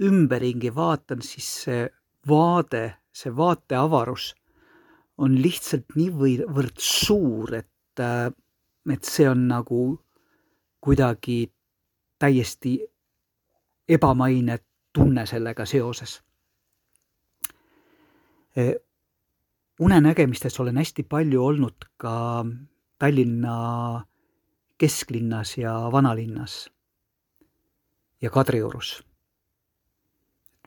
ümberringi vaatan, siis see vaade, see vaateavarus on lihtsalt niivõrd suur, et, et see on nagu kuidagi täiesti ebamaine tunne sellega seoses. unenägemistes olen hästi palju olnud ka Tallinna kesklinnas ja vanalinnas ja Kadriorus.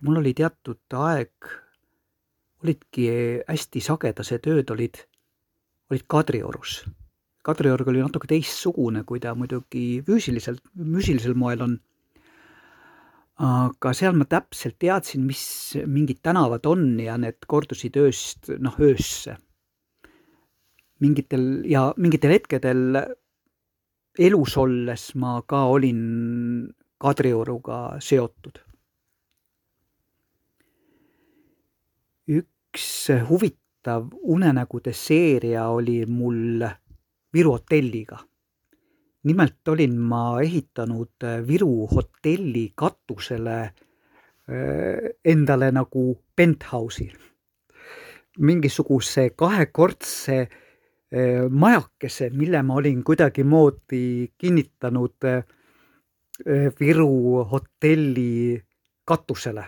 mul oli teatud aeg, olidki hästi sagedased ööd olid, olid Kadriorus Kadriorg oli natuke teistsugune, kui ta muidugi füüsiliselt, füüsilisel moel on. aga seal ma täpselt teadsin, mis mingid tänavad on ja need kordusid ööst, noh, öösse. mingitel ja mingitel hetkedel elus olles ma ka olin Kadrioruga seotud. üks huvitav unenägude seeria oli mul Viru hotelliga. nimelt olin ma ehitanud äh, Viru hotelli katusele äh, endale nagu penthouse'i, mingisuguse kahekordse äh, majakese, mille ma olin kuidagimoodi kinnitanud Viru hotelli katusele.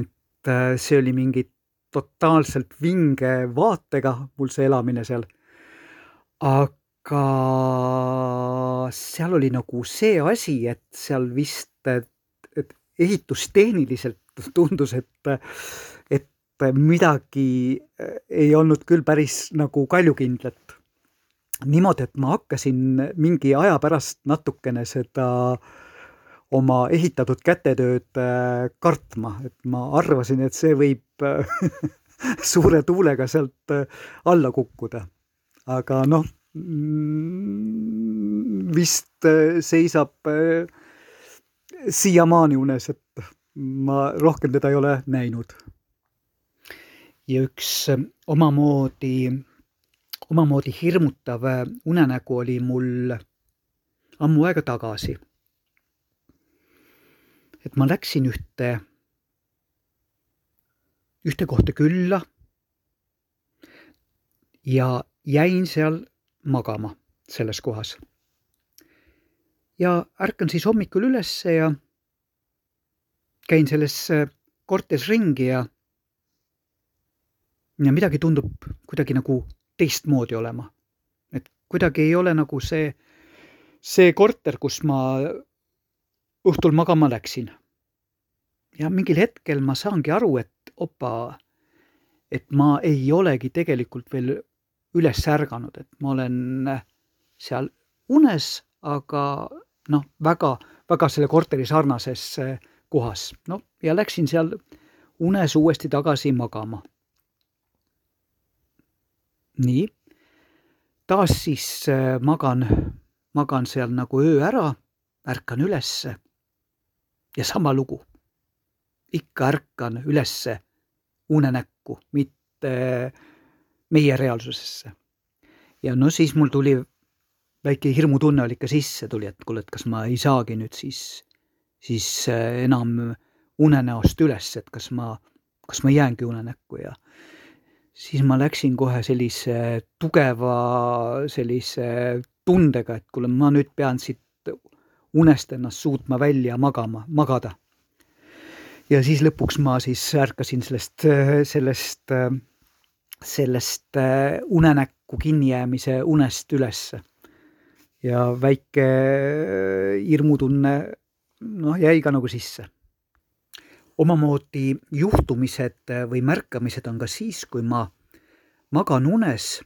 et see oli mingi totaalselt vinge vaatega mul see elamine seal aga seal oli nagu see asi, et seal vist, et ehitustehniliselt tundus, et, et midagi ei olnud küll päris nagu kaljukindlat. niimoodi, et ma hakkasin mingi aja pärast natukene seda oma ehitatud kätetööd äh, kartma, et ma arvasin, et see võib suure tuulega sealt äh, alla kukkuda aga noh, mm, vist äh, seisab äh, siiamaani unes, et ma rohkem teda ei ole näinud. ja üks äh, omamoodi, omamoodi hirmutav unenägu oli mul ammu aega tagasi. et ma läksin ühte, ühte kohta külla ja jäin seal magama selles kohas. ja ärkan siis hommikul ülesse ja käin selles äh, korteris ringi ja ja midagi tundub kuidagi nagu teistmoodi olema. et kuidagi ei ole nagu see, see korter, kus ma õhtul magama läksin. ja mingil hetkel ma saangi aru, et opa, et ma ei olegi tegelikult veel üles ärganud, et ma olen seal unes, aga noh, väga, väga selle korteri sarnases eh, kohas, noh, ja läksin seal unes uuesti tagasi magama. nii, taas siis eh, magan, magan seal nagu öö ära, ärkan ülesse ja sama lugu. Ikka ärkan ülesse unenäkku, mitte meie reaalsusesse. ja no siis mul tuli väike hirmutunne oli ikka sisse tuli, et kuule, et kas ma ei saagi nüüd siis, siis äh, enam unenäost üles, et kas ma, kas ma jäängi unenäkku ja siis ma läksin kohe sellise tugeva sellise tundega, et kuule, ma nüüd pean siit unest ennast suutma välja magama, magada. Ja siis lõpuks ma siis ärkasin sellest, sellest, sellest unenäkku kinnijäämise unest ülesse. ja väike hirmutunne, noh, jäi ka nagu sisse omamoodi juhtumised või märkamised on ka siis, kui ma magan unes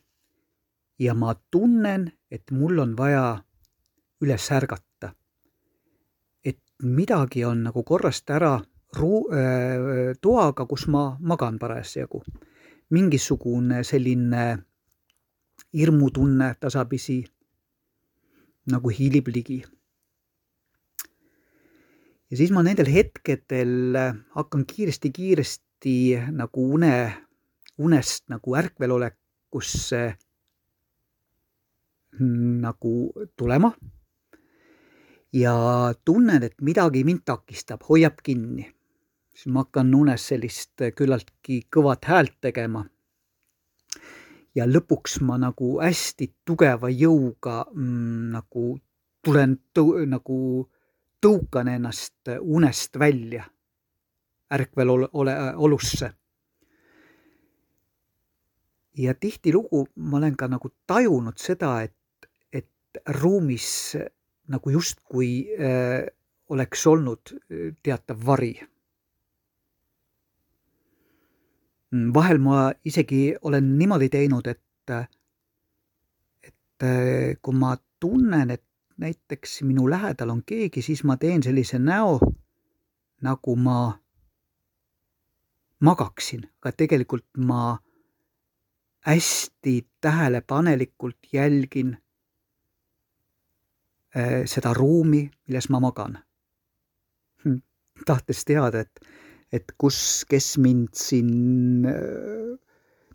ja ma tunnen, et mul on vaja üles ärgata. et midagi on nagu korrast ära ruu- äh,, toaga, kus ma magan parasjagu. mingisugune selline hirmutunne tasapisi nagu hiilib ligi. ja siis ma nendel hetkedel hakkan kiiresti-kiiresti nagu une, unest nagu ärkvelolekusse nagu tulema. ja tunnen, et midagi mind takistab, hoiab kinni. Siis ma hakkan unes sellist küllaltki kõvat häält tegema. ja lõpuks ma nagu hästi tugeva jõuga mm, nagu tulen tõu, nagu tõukan ennast unest välja ärkvel ole, ole, olusse ja tihtilugu ma olen ka nagu tajunud seda, et ruumis nagu justkui äh, oleks olnud teatav vari. Mm, vahel ma isegi olen niimoodi teinud, et, et äh, kui ma tunnen, et näiteks minu lähedal on keegi, siis ma teen sellise näo, nagu ma magaksin, aga tegelikult ma hästi tähelepanelikult jälgin Äh, seda ruumi, milles ma magan. Hm, tahtes teada, et, et kus, kes mind siin, äh,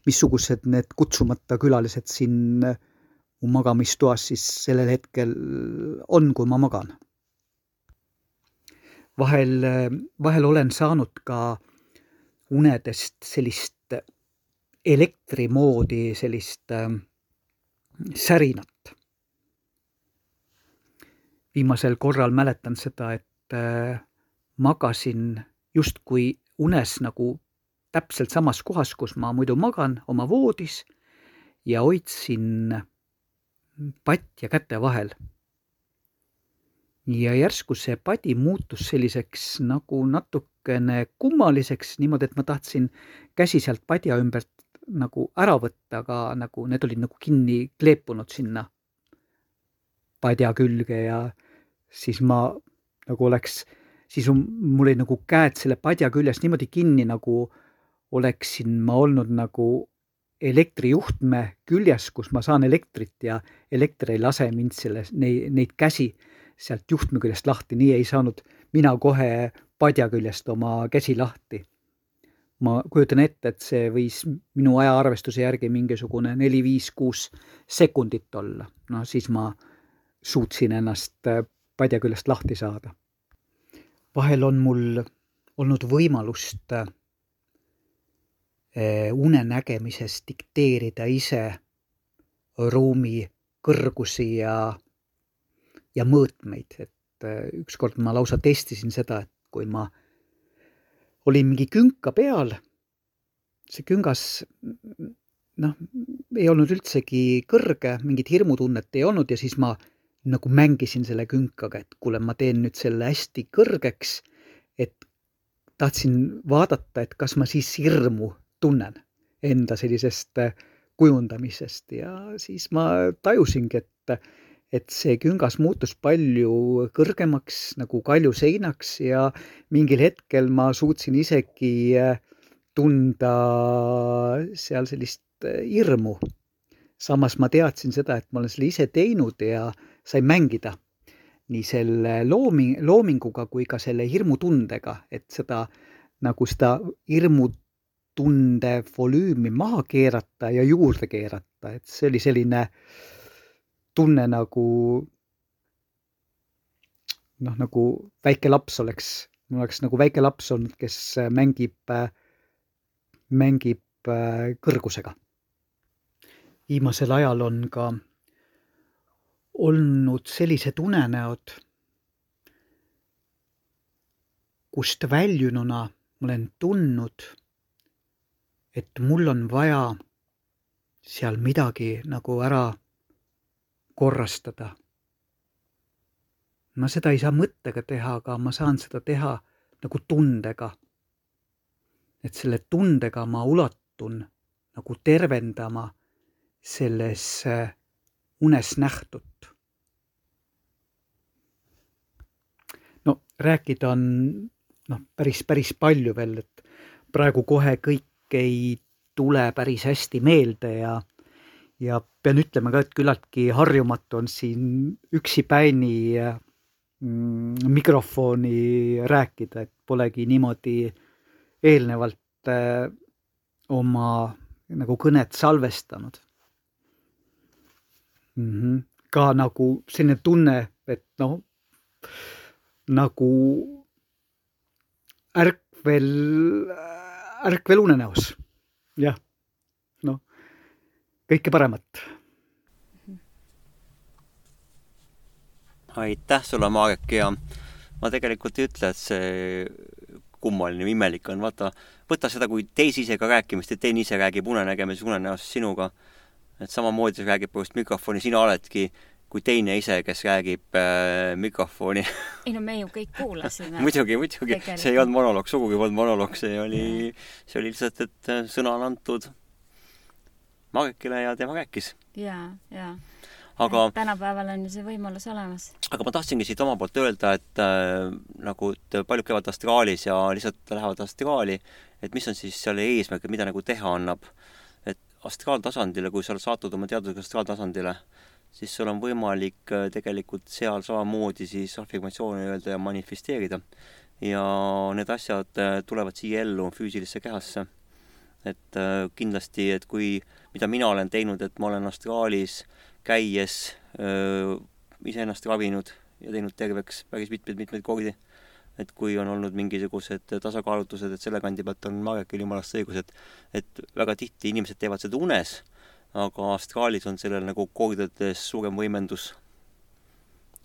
missugused need kutsumata külalised siin äh, mu magamistoas siis sellel hetkel on, kui ma magan. vahel, vahel olen saanud ka unedest sellist elektri moodi sellist särinat viimasel korral mäletan seda, et äh, magasin justkui unes nagu täpselt samas kohas, kus ma muidu magan, oma voodis ja hoidsin patja käte vahel. ja järsku see padi muutus selliseks nagu natukene kummaliseks, niimoodi, et ma tahtsin käsi sealt padja ümbert nagu ära võtta, aga nagu need olid nagu kinni kleepunud sinna padja külge ja siis ma nagu oleks, siis mul olid nagu käed selle padja küljest niimoodi kinni, nagu oleksin ma olnud nagu elektrijuhtme küljes, kus ma saan elektrit ja elekter ei lase mind selle, neid, neid käsi sealt juhtme küljest lahti, nii ei saanud mina kohe padja küljest oma käsi lahti. ma kujutan ette, et see võis minu ajaarvestuse järgi mingisugune neli, viis, kuus sekundit olla, no siis ma suutsin ennast padja küljest lahti saada. Vahel on mul olnud võimalust äh, unenägemises dikteerida ise ruumi kõrgusi ja, ja mõõtmeid, et äh, ükskord ma lausa testisin seda, et kui ma olin mingi künka peal, see küngas noh, ei olnud üldsegi kõrge, mingit hirmutunnet ei olnud ja siis ma nagu mängisin selle künkaga, et kuule, ma teen nüüd selle hästi kõrgeks, et tahtsin vaadata, et kas ma siis hirmu tunnen enda sellisest äh, kujundamisest ja siis ma tajusingi, et, et see küngas muutus palju kõrgemaks nagu kaljuseinaks ja mingil hetkel ma suutsin isegi äh, tunda seal sellist äh, hirmu. samas ma teadsin seda, et ma olen selle ise teinud ja sai mängida nii selle loomi, loominguga kui ka selle hirmutundega, et seda nagu seda hirmutunde volüümi maha keerata ja juurde keerata, et see oli selline tunne nagu noh, nagu väike laps oleks, oleks nagu väike laps olnud, kes mängib, mängib kõrgusega. viimasel ajal on ka olnud sellised unenäod, kust väljununa ma olen tundnud, et mul on vaja seal midagi nagu ära korrastada. ma seda ei saa mõttega teha, aga ma saan seda teha nagu tundega. et selle tundega ma ulatun nagu tervendama selles unes nähtut. no rääkida on noh, päris, päris palju veel, et praegu kohe kõik ei tule päris hästi meelde ja ja pean ütlema ka, et küllaltki harjumatu on siin üksipäini mm, mikrofoni rääkida, et polegi niimoodi eelnevalt äh, oma nagu kõnet salvestanud mm. -hmm. ka nagu selline tunne, et noh, nagu ärkvel, ärkvel unenäos. jah, noh, kõike paremat. aitäh sulle, Marek ja ma tegelikult ei ütle, et see kummaline või imelik on, vaata, võta seda kui teise isega rääkimist, et teine ise räägib unenägemises unenäos sinuga. Et samamoodi räägib põhimõtteliselt mikrofoni, sina oledki kui teine ise, kes räägib äh, mikrofoni ei no me ju kõik kuulasime muidugi, muidugi, see ei olnud monoloog, sugugi polnud monoloog, see oli, see oli lihtsalt, et äh, sõna on antud Marekile ja tema rääkis. ja, ja. aga tänapäeval on ju see võimalus olemas. aga ma tahtsingi siit oma poolt öelda, et äh, nagu, et paljud käivad astraalis ja lihtsalt lähevad astraali, et mis on siis selle eesmärk, et mida nagu teha annab. Astraaltasandile, kui sa oled saatnud oma teadusega astraaltasandile, siis sul on võimalik äh, tegelikult seal samamoodi siis afirmatsioone öelda ja manifesteerida. ja need asjad äh, tulevad siia ellu füüsilisse kehasse. et äh, kindlasti, et kui, mida mina olen teinud, et ma olen astraalis käies iseennast ravinud ja teinud terveks päris mitmeid-mitmeid kordi. Et kui on olnud mingisugused tasakaalutused, et selle kandi pealt on Marekil jumalast õigus, et et väga tihti inimesed teevad seda unes aga astraalis on sellel nagu kordades suurem võimendus,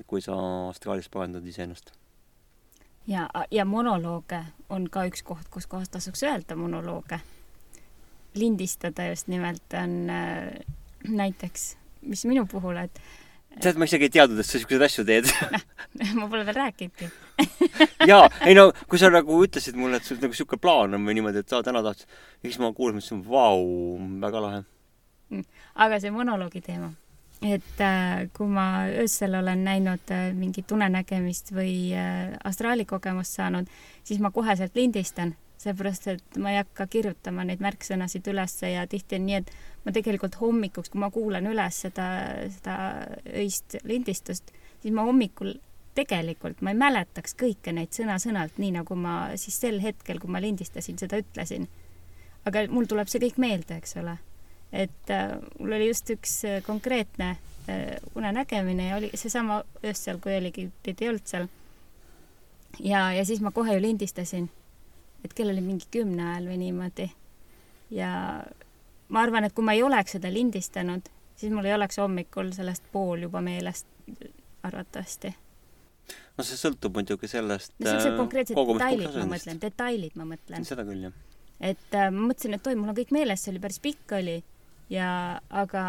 kui sa astraalis parandad iseennast. ja, ja monolooge on ka üks koht, kus kohas tasuks öelda monolooge. lindistada just nimelt on äh, näiteks, mis minu puhul, et tead, ma isegi ei teadnud, et sa siukseid asju teed. Ma pole veel rääkinudki. Jaa, ei no kui sa nagu ütlesid mulle, et sul nagu siuke plaan on või niimoodi, et sa täna tahad, siis ma kuulsin, mõtlesin, vau, väga lahe. Mm. aga see monoloogi teema, et äh, kui ma öösel olen näinud äh, mingit unenägemist või äh, astraalikogemust saanud, siis ma koheselt lindistan, seepärast et ma ei hakka kirjutama neid märksõnasid ülesse ja tihti on nii, et ma tegelikult hommikuks, kui ma kuulan üles seda, seda öist lindistust, siis ma hommikul tegelikult ma ei mäletaks kõike neid sõna-sõnalt, nii nagu ma siis sel hetkel, kui ma lindistasin, seda ütlesin. aga mul tuleb see kõik meelde, eks ole et äh, mul oli just üks äh, konkreetne äh, unenägemine ja oli seesama öösel, kui oligi, teid ei olnud seal. ja, ja siis ma kohe ju lindistasin, et kell oli mingi kümne ajal või niimoodi. ja ma arvan, et kui ma ei oleks seda lindistanud, siis mul ei oleks hommikul sellest pool juba meelest arvatavasti no see sõltub muidugi sellest no sellised konkreetsed detailid, ma mõtlen, detailid, ma mõtlen. seda küll, jah. et äh, ma mõtlesin, et oi, mul on kõik meeles, see oli päris pikk oli ja aga,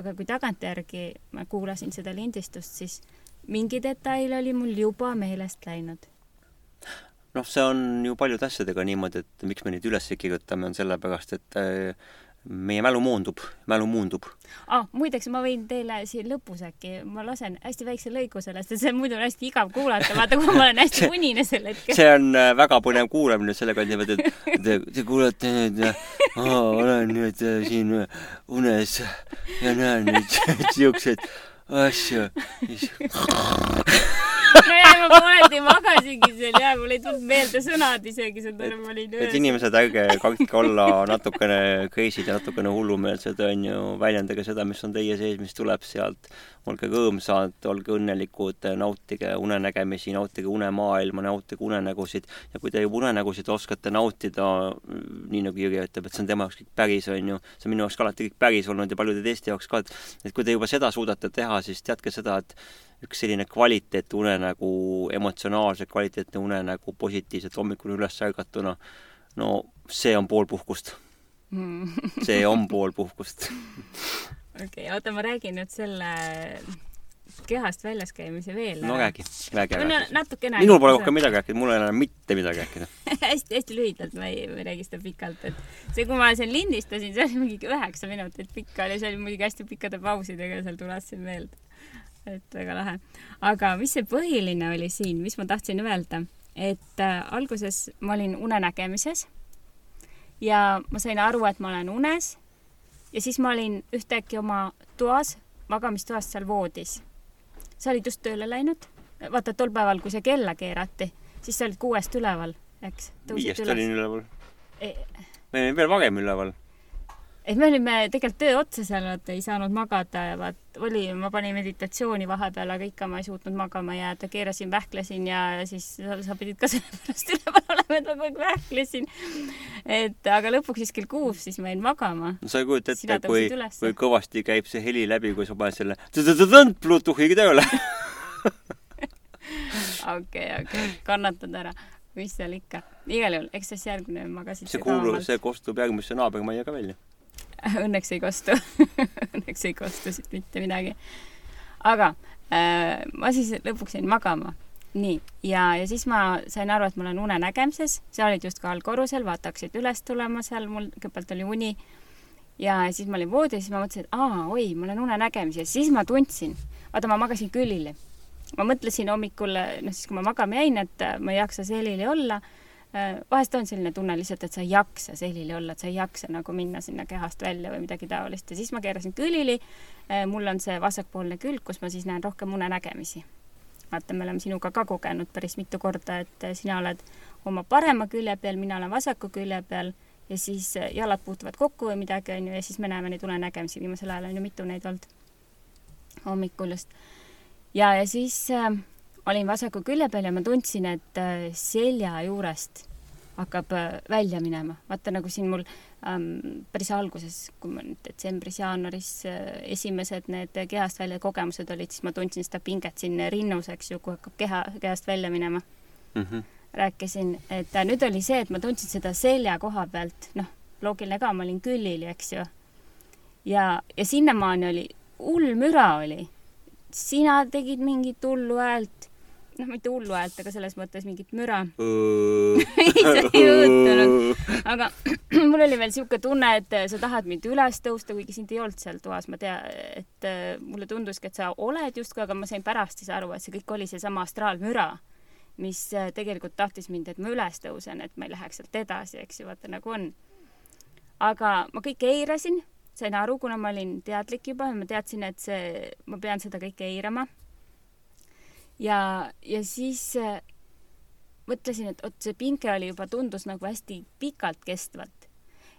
aga kui tagantjärgi ma kuulasin seda lindistust, siis mingi detail oli mul juba meelest läinud. Noh, see on ju paljude asjadega niimoodi, et miks me neid üles kirjutame, on sellepärast, et meie mälu moondub, mälu muundub ah,. muideks ma võin teile siin lõpus äkki, ma lasen hästi väikse lõigu sellest, et see muidu on hästi igav kuulata, vaata kui ma olen hästi unine sel hetkel. see on äh, väga põnev kuulamine selle kandi pealt, et te, te kuulate nüüd oh,, olen nüüd äh, siin unes ja näen nüüd siukseid asju nojah, ma pooleldi magasingi seal ja mul ei tulnud meelde sõnad isegi, saad aru, ma olin öös. et inimesed, ärge kartke olla natukene crazy'd ja natukene hullumeelsed, on ju, väljendage seda, mis on teie sees, mis tuleb sealt. Olge rõõmsad, olge õnnelikud, nautige unenägemisi, nautige unemaailma, nautige unenägusid. Ja kui te juba unenägusid oskate nautida, nii nagu Jüri ütleb, et see on tema jaoks kõik päris, on ju, see on minu jaoks ka alati kõik päris olnud ja paljude teiste jaoks ka, et et kui te juba seda suudate teha, siis teadke seda, et üks selline kvaliteetne unenägu, emotsionaalselt kvaliteetne unenägu, positiivselt hommikul üles ärgatuna, no see on pool puhkust mm. see on pool puhkust okei okay,, oota, ma räägin nüüd selle kehast väljas käimise veel. no räägi, räägi ära. natukene. minul pole rohkem midagi rääkida, mul ei ole mitte midagi rääkida hästi-hästi lühidalt, ma ei, ma ei räägi seda pikalt, et see, kui ma siin lindistasin, see oli mingi üheksa minutit pikk oli, see oli muidugi hästi pikkade pausidega, seal tulesin meelde. Et väga lahe. aga mis see põhiline oli siin, mis ma tahtsin öelda, et äh, alguses ma olin unenägemises ja ma sain aru, et ma olen unes ja siis ma olin ühtäkki oma toas, magamistoas seal voodis. sa olid just tööle läinud, vaata tol päeval, kui see kella keerati, siis sa olid kuuest üleval, eks? viiest olin üleval. me olime veel varem üleval et me olime tegelikult töö otsa seal, vaata ei saanud magada ja vaat oli, ma panin meditatsiooni vahepeal, aga ikka ma ei suutnud magama jääda, keerasin, vähklesin ja siis sa, sa pidid ka sellepärast üleval olema, et ma kogu aeg vähklesin. et aga lõpuks siis kell kuus siis ma jäin magama. no sa ei kujuta ette, kui, kui kõvasti käib see heli läbi, kui sa paned selle Bluetoothiga tööle okei, okei, kannatad ära mis seal ikka. igal juhul, eks siis järgmine magasid. see kuulub, see kostub järgmisse naabermajja ka välja õnneks ei kostu õnneks ei kostu siit mitte midagi. aga äh, ma siis lõpuks jäin magama. nii, ja, ja siis ma sain aru, et ma olen unenägemises, sa olid just ka allkorrusel, vaata hakkasid üles tulema seal, mul kõigepealt oli uni. ja siis ma olin voodis, siis ma mõtlesin, et aa, oi, ma olen unenägemises, siis ma tundsin, vaata, ma magasin külili. ma mõtlesin hommikul, noh siis kui ma magama jäin, et ma ei jaksa selili olla vahest on selline tunne lihtsalt, et sa ei jaksa selili olla, et sa ei jaksa nagu minna sinna kehast välja või midagi taolist ja siis ma keerasin külili. Äh, mul on see vasakpoolne külg, kus ma siis näen rohkem unenägemisi. vaata, me oleme sinuga ka kogenud päris mitu korda, et äh, sina oled oma parema külje peal, mina olen vasaku külje peal ja siis jalad puutuvad kokku või midagi, onju, ja siis me näeme neid unenägemisi, viimasel ajal on ju mitu neid olnud hommikul just. ja, ja siis äh, olin vasaku külje peal ja ma tundsin, et äh, selja juurest hakkab äh, välja minema. vaata nagu siin mul ähm, päris alguses, kui ma nüüd detsembris-jaanuaris äh, esimesed need kehast välja kogemused olid, siis ma tundsin seda pinget siin rinnus, eks ju, kui hakkab keha, kehast välja minema mm. -hmm. rääkisin, et äh, nüüd oli see, et ma tundsin seda selja koha pealt, noh, loogiline ka, ma olin külili, eks ju. ja, ja sinnamaani oli, hull müra oli. sina tegid mingit hullu häält noh, mitte hullu häält, aga selles mõttes mingit müra see ei juhtunud. aga mul oli veel sihuke tunne, et sa tahad mind üles tõusta, kuigi sind ei olnud seal toas, ma tean, et äh, mulle tunduski, et sa oled justkui, aga ma sain pärast siis aru, et see kõik oli seesama astraalmüra, mis äh, tegelikult tahtis mind, et ma üles tõusen, et ma ei läheks sealt edasi, eks ju, vaata nagu on. aga ma kõike eirasin, sain aru, kuna ma olin teadlik juba, ma teadsin, et see, ma pean seda kõike eirama ja, ja siis äh, mõtlesin, et oot, see pinge oli juba, tundus nagu hästi pikalt kestvat.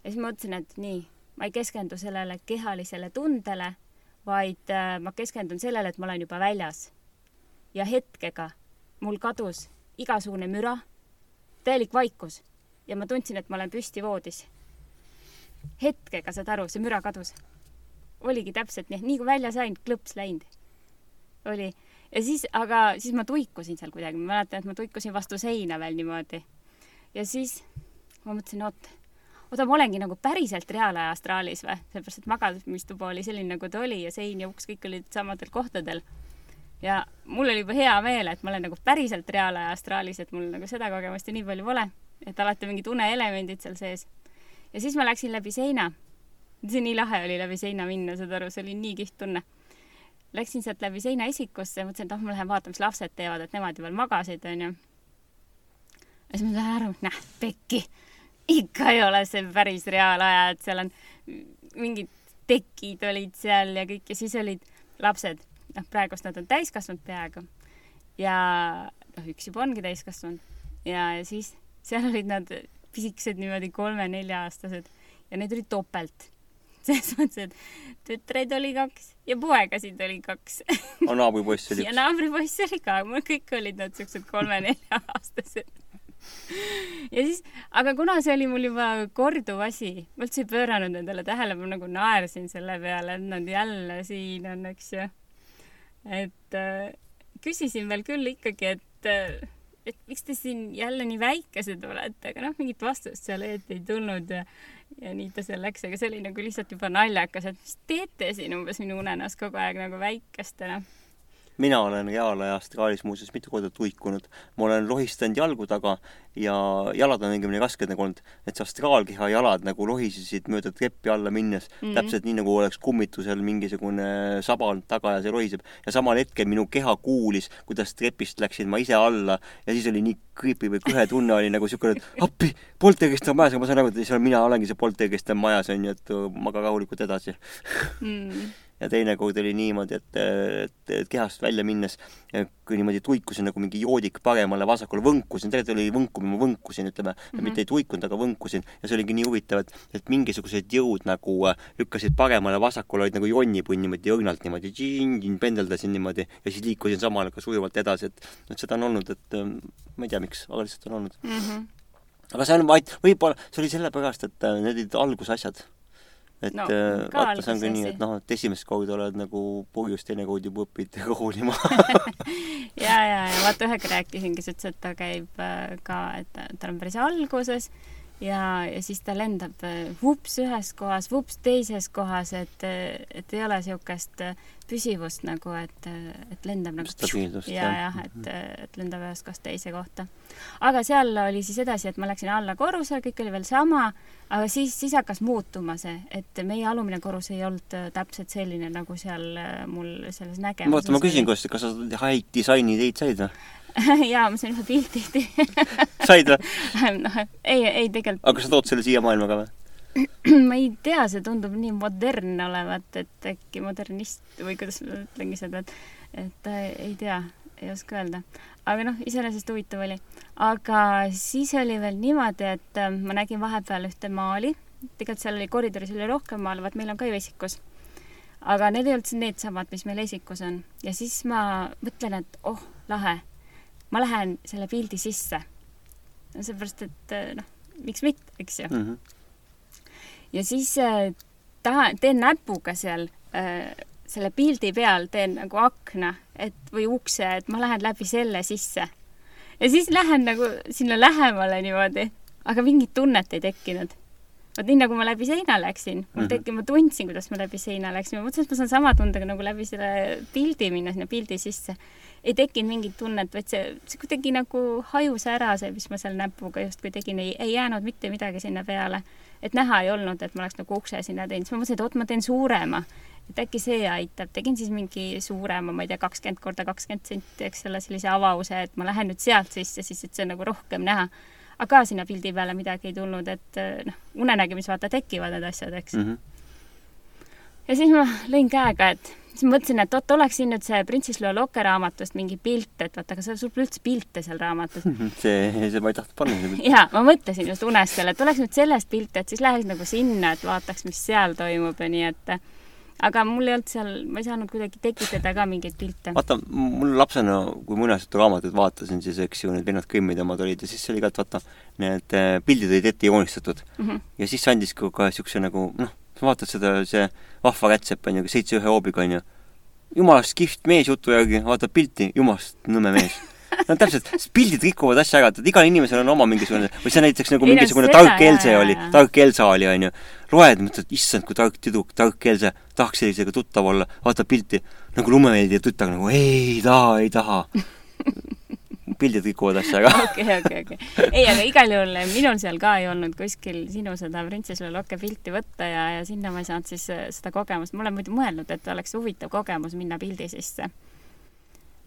ja siis mõtlesin, et nii, ma ei keskendu sellele kehalisele tundele, vaid äh, ma keskendun sellele, et ma olen juba väljas. ja hetkega mul kadus igasugune müra, täielik vaikus ja ma tundsin, et ma olen püsti voodis. hetkega, saad aru, see müra kadus. oligi täpselt nii, nii kui välja sain, klõps läinud. oli ja siis, aga siis ma tuikusin seal kuidagi, ma mäletan, et ma tuikusin vastu seina veel niimoodi. ja siis ma mõtlesin, oot, oota, ma olengi nagu päriselt reaalaja astraalis või, sellepärast et magamistuba oli selline, nagu ta oli ja sein ja uks kõik olid samadel kohtadel. ja mul oli juba hea meel, et ma olen nagu päriselt reaalaja astraalis, et mul nagu seda kogemust ju nii palju pole, et alati mingid uneelemendid seal sees. ja siis ma läksin läbi seina. see nii lahe oli läbi seina minna, saad aru, see oli nii kihvt tunne läksin sealt läbi seina esikusse mõtlesin, et oh, ma lähen vaatan, mis lapsed teevad, et nemad ju veel magasid, onju. ja siis ma sain aru, näh, pekki, ikka ei ole see päris reaalaja, et seal on mingid tekid olid seal ja kõik ja siis olid lapsed, noh, praegust nad on täiskasvanud peaaegu. ja noh, üks juba ongi täiskasvanud. Ja, ja siis seal olid nad pisikesed niimoodi kolme-nelja-aastased. Ja neid oli topelt selles mõttes, et tütreid oli kaks ja poegasid oli kaks aga naabripoiss oli ja üks. naabripoiss oli ka, mul kõik olid nad siuksed kolme-nelja-aastased. ja siis, aga kuna see oli mul juba korduv asi, ma üldse ei pööranud nendele tähelepanu, nagu naersin selle peale, et nad jälle siin on, eks ju. et äh, küsisin veel küll ikkagi, et äh, et miks te siin jälle nii väikesed olete, aga noh, mingit vastust seal õieti ei tulnud ja ja nii ta seal läks, aga see oli nagu lihtsalt juba naljakas, et mis teete siin umbes minu unenäos kogu aeg nagu väikestena. Mina olen reaalaja astraalis muuseas mitu korda tuikunud. ma olen lohistanud jalgu taga ja jalad on õigemini rasked nagu olnud, et see astraalkeha jalad nagu lohisesid mööda treppi alla minnes mm. -hmm. täpselt nii nagu oleks kummitusel mingisugune saba olnud taga ja see lohiseb. ja samal hetkel minu keha kuulis, kuidas trepist läksin ma ise alla ja siis oli nii creepy või kõhe tunne oli nagu siukene, et appi, poltergeist on majas, aga ma saan aru, et mina olengi see poltergeist on majas onju, et maga rahulikult edasi Mm. Ja teine kord oli niimoodi, et, et, et kehast välja minnes eh, kui niimoodi tuikusin nagu mingi joodik paremale-vasakule, võnkusin, tegelikult oli võnkumine, ma võnkusin, ütleme mm. -hmm. mitte ei tuikunud, aga võnkusin ja see oligi nii huvitav, et, et mingisugused jõud nagu äh, lükkasid paremale-vasakule, olid nagu jonnipunn niimoodi õrnalt niimoodi, pendeldasin niimoodi ja siis liikusin samal ajal ka sujuvalt edasi, et, et seda on olnud, et äh, ma ei tea, miks, aga lihtsalt on olnud. Mm -hmm. aga see on vaid, võib-olla see oli sellepärast, et need olid algusasjad. Et No, ka vaata, see on ka nii, et noh, et esimest korda oled nagu purjus, teine kord juba õpid roolima. ja, ja, ja vaata ühega rääkisingi, sa ütlesid, et ta käib äh, ka, et ta- on päris alguses ja, ja siis ta lendab äh, vups ühes kohas, vups teises kohas, et, et ei ole niisugust püsivust nagu, et, et lendab nagu Stabiilsust, ja, jah. jah, et, et lendab ühest kohast teise kohta. aga seal oli siis edasi, et ma läksin alla korrusele, kõik oli veel sama, aga siis, siis hakkas muutuma see, et meie alumine korrus ei olnud täpselt selline, nagu seal mul selles nägemuses oota, ma küsin, kas, kas sa high disaini ideid said või? jaa, ma sain ühe pildi. said või? noh, ei, ei tegelikult aga kas sa tood selle siia maailma ka või? ma ei tea, see tundub nii modernne olevat, et äkki modernist või kuidas ma ütlengi seda, et, et äh, ei tea, ei oska öelda. aga noh, iseenesest huvitav oli. aga siis oli veel niimoodi, et äh, ma nägin vahepeal ühte maali, tegelikult seal oli koridoris oli rohkem maale, vaat meil on ka ju esikus. aga need ei olnud needsamad, mis meil esikus on ja siis ma mõtlen, et oh, lahe, ma lähen selle pildi sisse. seepärast, et äh, noh, miks mitte, eks ju Mhm. ja siis äh, taha, teen näpuga seal äh, selle pildi peal, teen nagu akna, et või ukse, et ma lähen läbi selle sisse. ja siis lähen nagu sinna lähemale niimoodi, aga mingit tunnet ei tekkinud. vot nii nagu ma läbi seina läksin, mul Mhm. tekki, ma tundsin, kuidas ma läbi seina läksin, ma mõtlesin, et ma saan sama tundega nagu läbi selle pildi minna sinna pildi sisse. Ei tekkinud mingit tunnet, vaid see, see kuidagi nagu hajus ära, see, mis ma seal näpuga justkui tegin, ei, ei jäänud mitte midagi sinna peale et näha ei olnud, et ma oleks nagu ukse sinna teinud, siis ma mõtlesin, et oot, ma teen suurema. et äkki see aitab, tegin siis mingi suurema, ma ei tea, kakskümmend korda kakskümmend senti, eks ole, sellise avause, et ma lähen nüüd sealt sisse, siis et see on nagu rohkem näha. aga sinna pildi peale midagi ei tulnud, et noh, unenägemis vaata tekivad need asjad, eks mm. -hmm. ja siis ma lõin käega, et siis mõtlesin, et oot, oleks siin nüüd see Printsess Leo Loke raamatust mingi pilt, et vaata, aga sul pole üldse pilte seal raamatus. see, see ma ei tahtnud panna jaa, ma mõtlesin just unes selle, et oleks nüüd sellest pilte, et siis läheks nagu sinna, et vaataks, mis seal toimub ja nii, et aga mul ei olnud seal, ma ei saanud kuidagi tekitada ka mingeid pilte. vaata, mul lapsena, kui muinasjuturaamatuid vaatasin, siis eks ju need vennad Grimmid omad olid ja siis oli ka, et vaata, need eh, pildid olid ette joonistatud Mm -hmm. ja siis andis ka kohe niisuguse nagu noh, sa vaatad seda, see vahva rätsep on ju, seitse ühe hoobiga on ju, jumalast kihvt mees jutu järgi, vaatad pilti, jumalast nõme mees. no täpselt, pildid rikuvad asja ära, et igal inimesel on oma mingisugune, või see näiteks nagu mingisugune seda, tark Else oli tark Elsa oli, onju. loed, mõtled, issand, kui tark tüdruk, tark Else, tahaks sellisega tuttav olla, vaatad pilti, nagu lumemeeldiv tütar nagu ei taha, ei taha. Pildid rikuvad asja ära. okei, okei, okei. ei, aga igal juhul minul seal ka ei olnud kuskil sinu seda Printsess Leo Loke pilti võtta ja, ja sinna ma ei saanud siis äh, seda kogemust, ma olen muidu mõelnud, et oleks huvitav kogemus minna pildi sisse.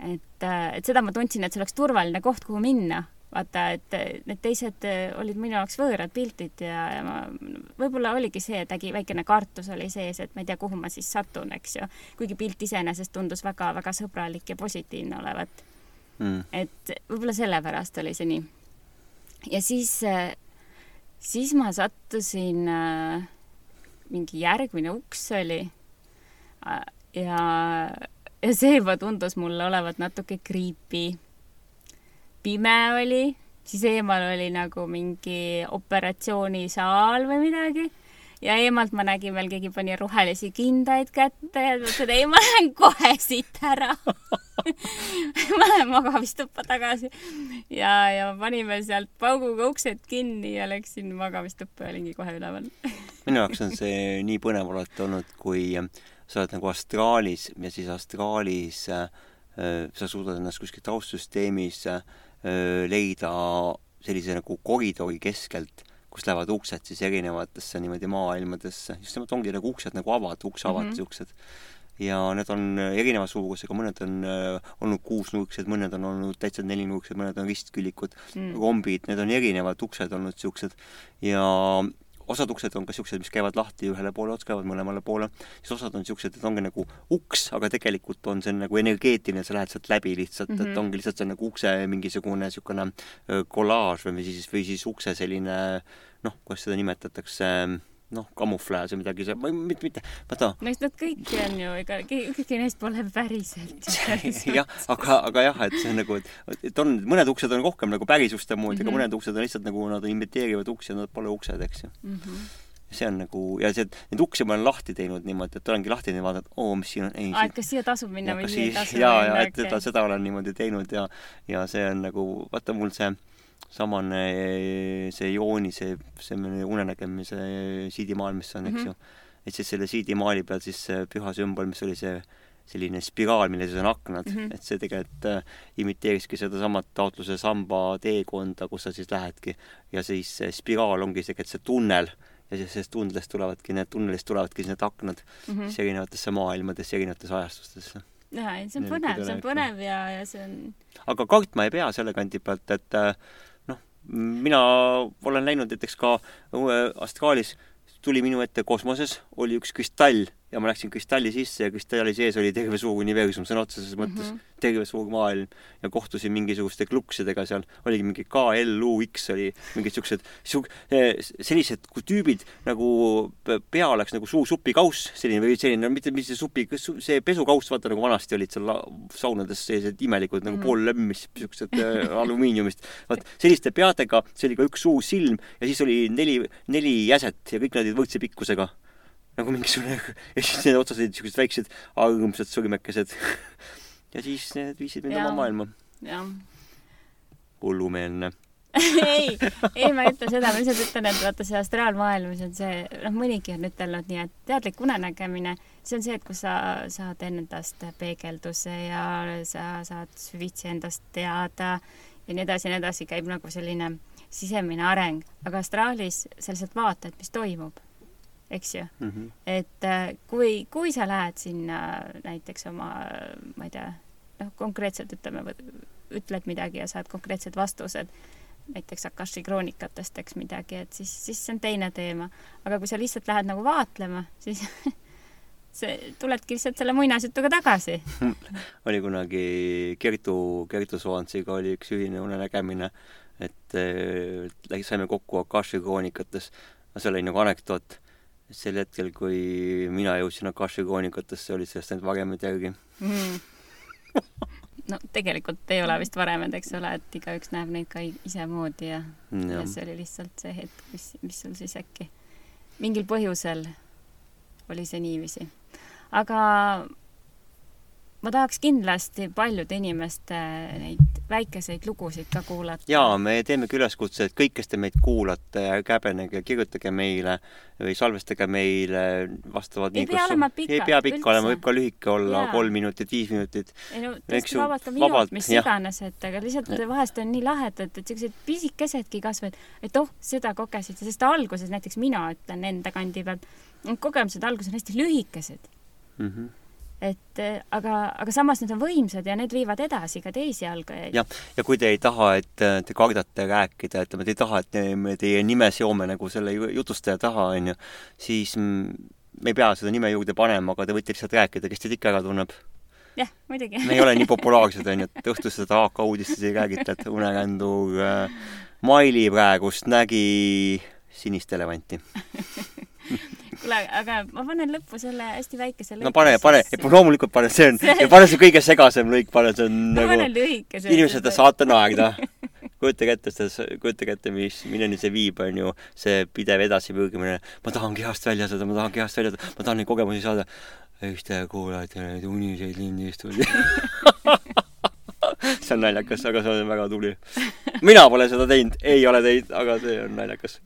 et, et seda ma tundsin, et see oleks turvaline koht, kuhu minna vaata, et need teised olid minu jaoks võõrad pildid ja, ja ma, võib-olla oligi see, et äkki väikene kartus oli sees, et ma ei tea, kuhu ma siis satun, eks ju. kuigi pilt iseenesest tundus väga-väga sõbralik ja positiivne olevat. Mm. et võib-olla sellepärast oli see nii. ja siis, siis ma sattusin äh, mingi järgmine uks oli ja, ja see juba tundus mulle olevat natuke creepy. pime oli, siis eemal oli nagu mingi operatsioonisaal või midagi ja eemalt ma nägin veel, keegi pani rohelisi kindaid kätte ja mõtlesin, ei, ma lähen kohe siit ära ma lähen magamistuppa tagasi. ja, ja panime sealt pauguga uksed kinni ja läksin magamistuppa ja olingi kohe üleval minu jaoks on see nii põnev alati olnud, kui sa oled nagu astraalis ja siis astraalis äh, sa suudad ennast kuskilt taustsüsteemis äh, leida sellise nagu koridori keskelt kust lähevad uksed siis erinevatesse niimoodi maailmadesse, just nimelt ongi nagu uksed nagu avad, ukseavad mm -hmm. siuksed. ja need on erineva suurusega, mõned on äh, olnud kuusnurksed, mõned on olnud täitsa nelinurksed, mõned on ristküllikud mm., rombid, need on erinevad uksed olnud siuksed ja osad uksed on ka siuksed, mis käivad lahti ühele poole otsa, käivad mõlemale poole, siis osad on siuksed, et ongi nagu uks, aga tegelikult on see nagu energeetiline, sa lähed sealt läbi lihtsalt mm, -hmm. et mhm. ongi lihtsalt see nagu ukse mingisugune niisugune kollaaž või siis, või siis ukse selline noh, kuidas seda nimetatakse noh, kamuflaaž või midagi, see, mitte, mitte, vaata. no eks nad kõik on ju, ega ükski neist pole päriselt jah, aga, aga jah, et see on nagu, et on, mõned uksed on rohkem nagu päris uste moodi mm, -hmm. aga mhm. mõned uksed on lihtsalt nagu, nad imiteerivad uksi ja nad pole uksed, eks ju mm. -hmm see on nagu ja see, neid uksi ma olen lahti teinud niimoodi, et olengi lahti teinud, vaadanud, oo, mis siin on. aa, et kas siia tasub minna või siia ei tasu minna? ja, ja, et seda, seda olen niimoodi teinud ja, ja see on nagu, vaata mul see samane see jooni, see, see unenägemise siidimaal, mis on, eks mm -hmm. ju. et siis selle siidimaali peal siis see püha sümbol, mis oli see selline spiraal, mille sees on aknad mm, -hmm. et see tegelikult äh, imiteeriski sedasamat taotluse samba teekonda, kus sa siis lähedki. ja siis see spiraal ongi tegelikult see tunnel ja siis sellest tunnelist tulevadki need, tunnelist tulevadki siis need aknad mm -hmm. siis erinevatesse maailmadesse, erinevatesse ajastustesse jaa, ei see on põnev, see on põnev ja, ja see on aga kartma ei pea selle kandi pealt, et äh, mina olen näinud näiteks ka astraalis tuli minu ette kosmoses, oli üks kristall ja ma läksin kristalli sisse ja kristalli sees oli terve suur universum sõna otseses mõttes mm, -hmm. terve suur maailm ja kohtusin mingisuguste kluksidega seal, oligi mingi KLUX oli mingid siuksed, siuk-, sellised tüübid nagu pea oleks nagu suur supikauss, selline või selline, mitte, mitte see supi, see pesukauss, vaata nagu vanasti olid seal saunades sellised imelikud nagu mm -hmm. poollemmis, siuksed äh, alumiiniumist. vaat selliste peadega, see oli ka üks suur silm ja siis oli neli, neli jäset ja kõik nad olid võrdse pikkusega nagu mingisugune ja siis need otsas olid siuksed väiksed armsad sõrmekesed ja siis need viisid mind oma maailma. hullumeelne. Ei, ei ma ei ütle seda, ma lihtsalt ütlen, et vaata see astraalmaailm, see on see, noh, mõnigi on ütelnud nii, et teadlik unenägemine, see on see, et kus sa saad endast peegelduse ja sa saad süvitsi endast teada ja nii edasi ja nii edasi, käib nagu selline sisemine areng, aga astraalis sa lihtsalt vaatad, mis toimub eks ju mm. -hmm. et äh, kui, kui sa lähed sinna näiteks oma, ma ei tea, noh, konkreetselt ütleme, ütled midagi ja saad konkreetsed vastused, näiteks Akashi kroonikatest, eks midagi, et siis, siis see on teine teema. aga kui sa lihtsalt lähed nagu vaatlema, siis see, tuledki lihtsalt selle muinasjutuga tagasi oli kunagi Kertu, Kertu Soansiga oli üks ühine unenägemine, et äh, saime kokku Akashi kroonikates, seal oli nagu anekdoot sel hetkel, kui mina jõudsin Akashi kroonikatesse, olid sellest ainult varemed järgi mm. no tegelikult ei ole vist varemed, eks ole, et igaüks näeb neid ka isemoodi ja, ja., ja see oli lihtsalt see hetk, mis, mis sul siis äkki mingil põhjusel oli see niiviisi. aga ma tahaks kindlasti paljude inimeste neid väikeseid lugusid ka kuulata. jaa, me teemegi üleskutse, et kõik, kes te meid kuulate, ärge häbenege, kirjutage meile või salvestage meile vastavalt ei pea olema pika. ei pea pikk olema, võib ka lühike olla, kolm minutit, viis minutit. ei no tõesti vabalt ka minut, mis jah. iganes, et aga lihtsalt ja. vahest on nii lahedad, et siuksed pisikesedki kasvavad, et oh, seda kogesid, sest alguses näiteks mina ütlen enda kandi pealt, kogemused alguses on hästi lühikesed mm. -hmm et eh, aga, aga samas need on võimsad ja need viivad edasi ka teisi algajaid. jah, ja kui te ei taha, et eh, te kardate rääkida, ütleme, te ei taha, et me teie nime seome nagu selle jutustaja taha, onju, siis me ei pea seda nime juurde panema, aga te võite lihtsalt rääkida, kes teid ikka ära tunneb. jah, muidugi. me ei ole nii populaarsed, onju, et õhtul seda AK uudistes ei räägita, et unekändur äh, Maili praegust nägi sinist elevanti kuule, aga ma panen lõppu selle hästi väikese lõigu. no pane, pane, loomulikult pane, see on, pane see kõige segasem lõik, pane, see on panen nagu, lühikese. inimesed saate naerda. kujutage ette seda, kujutage ette, mis, milleni see viib, on ju, see pidev edasipürgimine. ma tahan kehast välja saada, ma tahan kehast välja saada, ma tahan neid kogemusi saada. eks te kuulate neid uniseid lindistusi. see on naljakas, aga see on väga tubli. mina pole seda teinud, ei ole teinud, aga see on naljakas.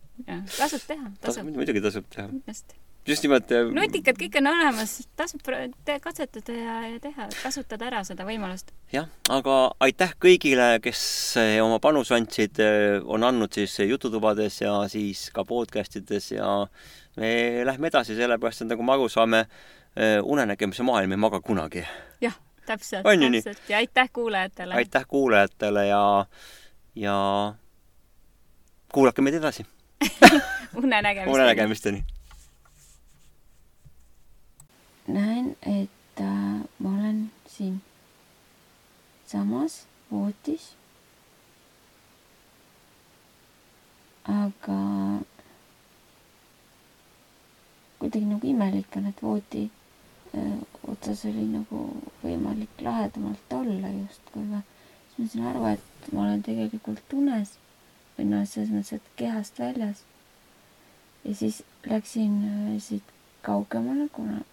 tasub teha, tasub, muidugi tasub teha. kindlasti. Just nimelt. nutikad kõik on olemas, tasub katsetada ja, ja teha, kasutada ära seda võimalust. jah, aga aitäh kõigile, kes eh, oma panuse andsid, on andnud siis jututubades ja siis ka podcast ides ja me lähme edasi, sellepärast et nagu me aru saame, unenägemise maailm ei maga kunagi. jah, täpselt, täpselt ja aitäh kuulajatele. aitäh kuulajatele ja, ja kuulake meid edasi. unenägemist. unenägemisteni. näen, et äh, ma olen siin samas voodis. aga kuidagi nagu imelik on, et voodi äh, otsas oli nagu võimalik lahedamalt olla justkui või. siis ma sain aru, et ma olen tegelikult unes või noh, selles mõttes, et kehast väljas. ja siis läksin äh, siit kaugemale, kuna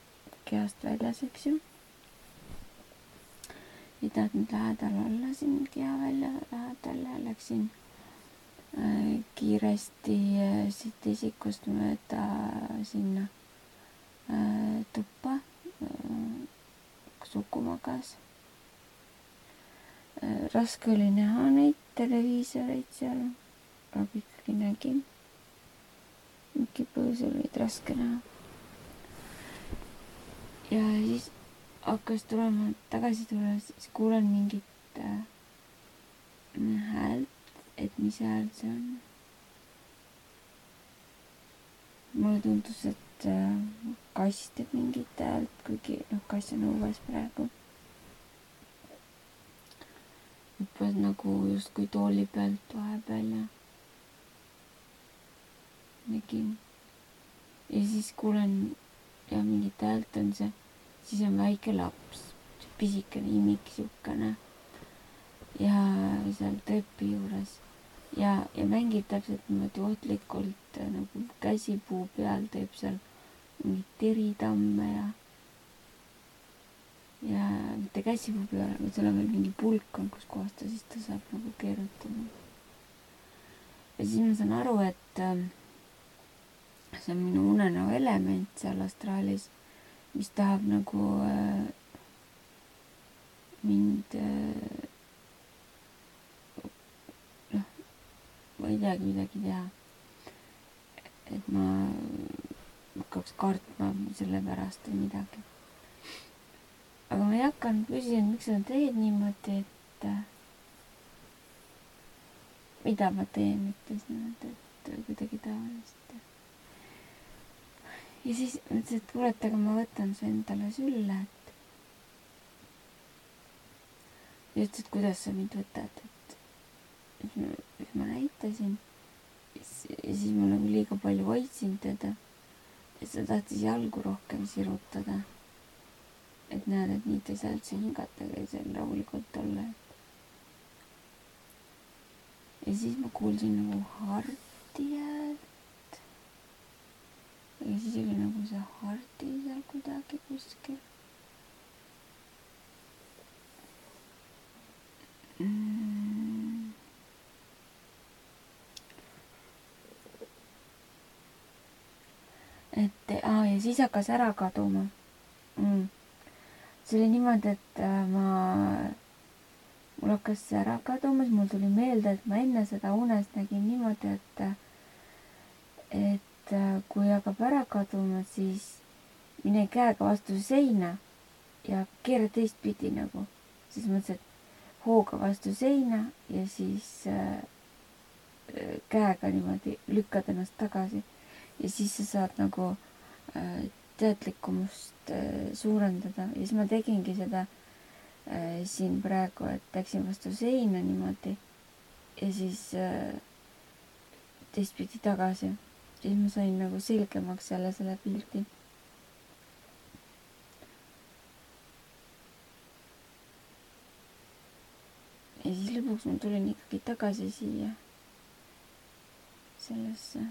kehast väljas, eks ju. ei tahtnud lähedal olla siin keha välja lähedal ja läksin äh, kiiresti äh, siit isikust mööda sinna äh, tuppa äh,, Suku magas äh,. raske oli näha neid televiisoreid seal, aga ikkagi nägin. mingi põhjusel olid raske näha ja siis hakkas tulema tagasi tulles, kuulen mingit äh, häält, et mis hääl see on. mulle tundus, et äh, kass teeb mingit häält, kuigi noh, kass on õues praegu. hüppas nagu justkui tooli pealt vahepeal ja nägin. ja siis kuulen ja mingit häält on see, siis on väike laps, pisikene imik siukene ja seal trepi juures ja, ja mängib täpselt niimoodi ohtlikult äh, nagu käsipuu peal teeb seal mingeid teritamme ja ja mitte käsipuu peal, aga seal on veel mingi pulk on, kus kohas ta siis ta saab nagu keerutada. ja siis ma saan aru, et äh, see on minu unenäo element seal astraalis, mis tahab nagu äh, mind äh, noh, ma ei teagi midagi teha. et ma hakkaks kartma selle pärast või midagi. aga ma ei hakanud küsima, miks sa teed niimoodi, et äh, mida ma teen, ütles niimoodi, et kuidagi tavaliselt ja siis mõtlesin, et kuule, et aga ma võtan su endale sülle, et. ja ütles, et kuidas sa mind võtad, et. siis ma, näitasin. ja siis ma nagu liiga palju hoidsin teda. siis ta tahtis jalgu rohkem sirutada. et näed, et nii ta ei saa üldse hingata ega ei saa rahulikult olla. ja siis ma kuulsin nagu harti häält ja siis oli nagu see hardi seal kuidagi kuskil mm.. et aa ja siis hakkas ära kaduma mm.. see oli niimoodi, et äh, ma, mul hakkas see ära kaduma, siis mul tuli meelde, et ma enne seda unes nägin niimoodi, et, et äh, kui hakkab ära kaduma, siis mine käega vastu seina ja keera teistpidi nagu. siis mõtlesin, et hooga vastu seina ja siis äh, äh, käega niimoodi lükkad ennast tagasi. Ja siis sa saad nagu äh, teadlikkumust äh, suurendada. Ja siis ma tegingi seda äh, siin praegu, et läksin vastu seina niimoodi ja siis teistpidi tagasi siis ma sain nagu selgemaks jälle selle pildi. ja siis lõpuks ma tulin ikkagi tagasi siia, sellesse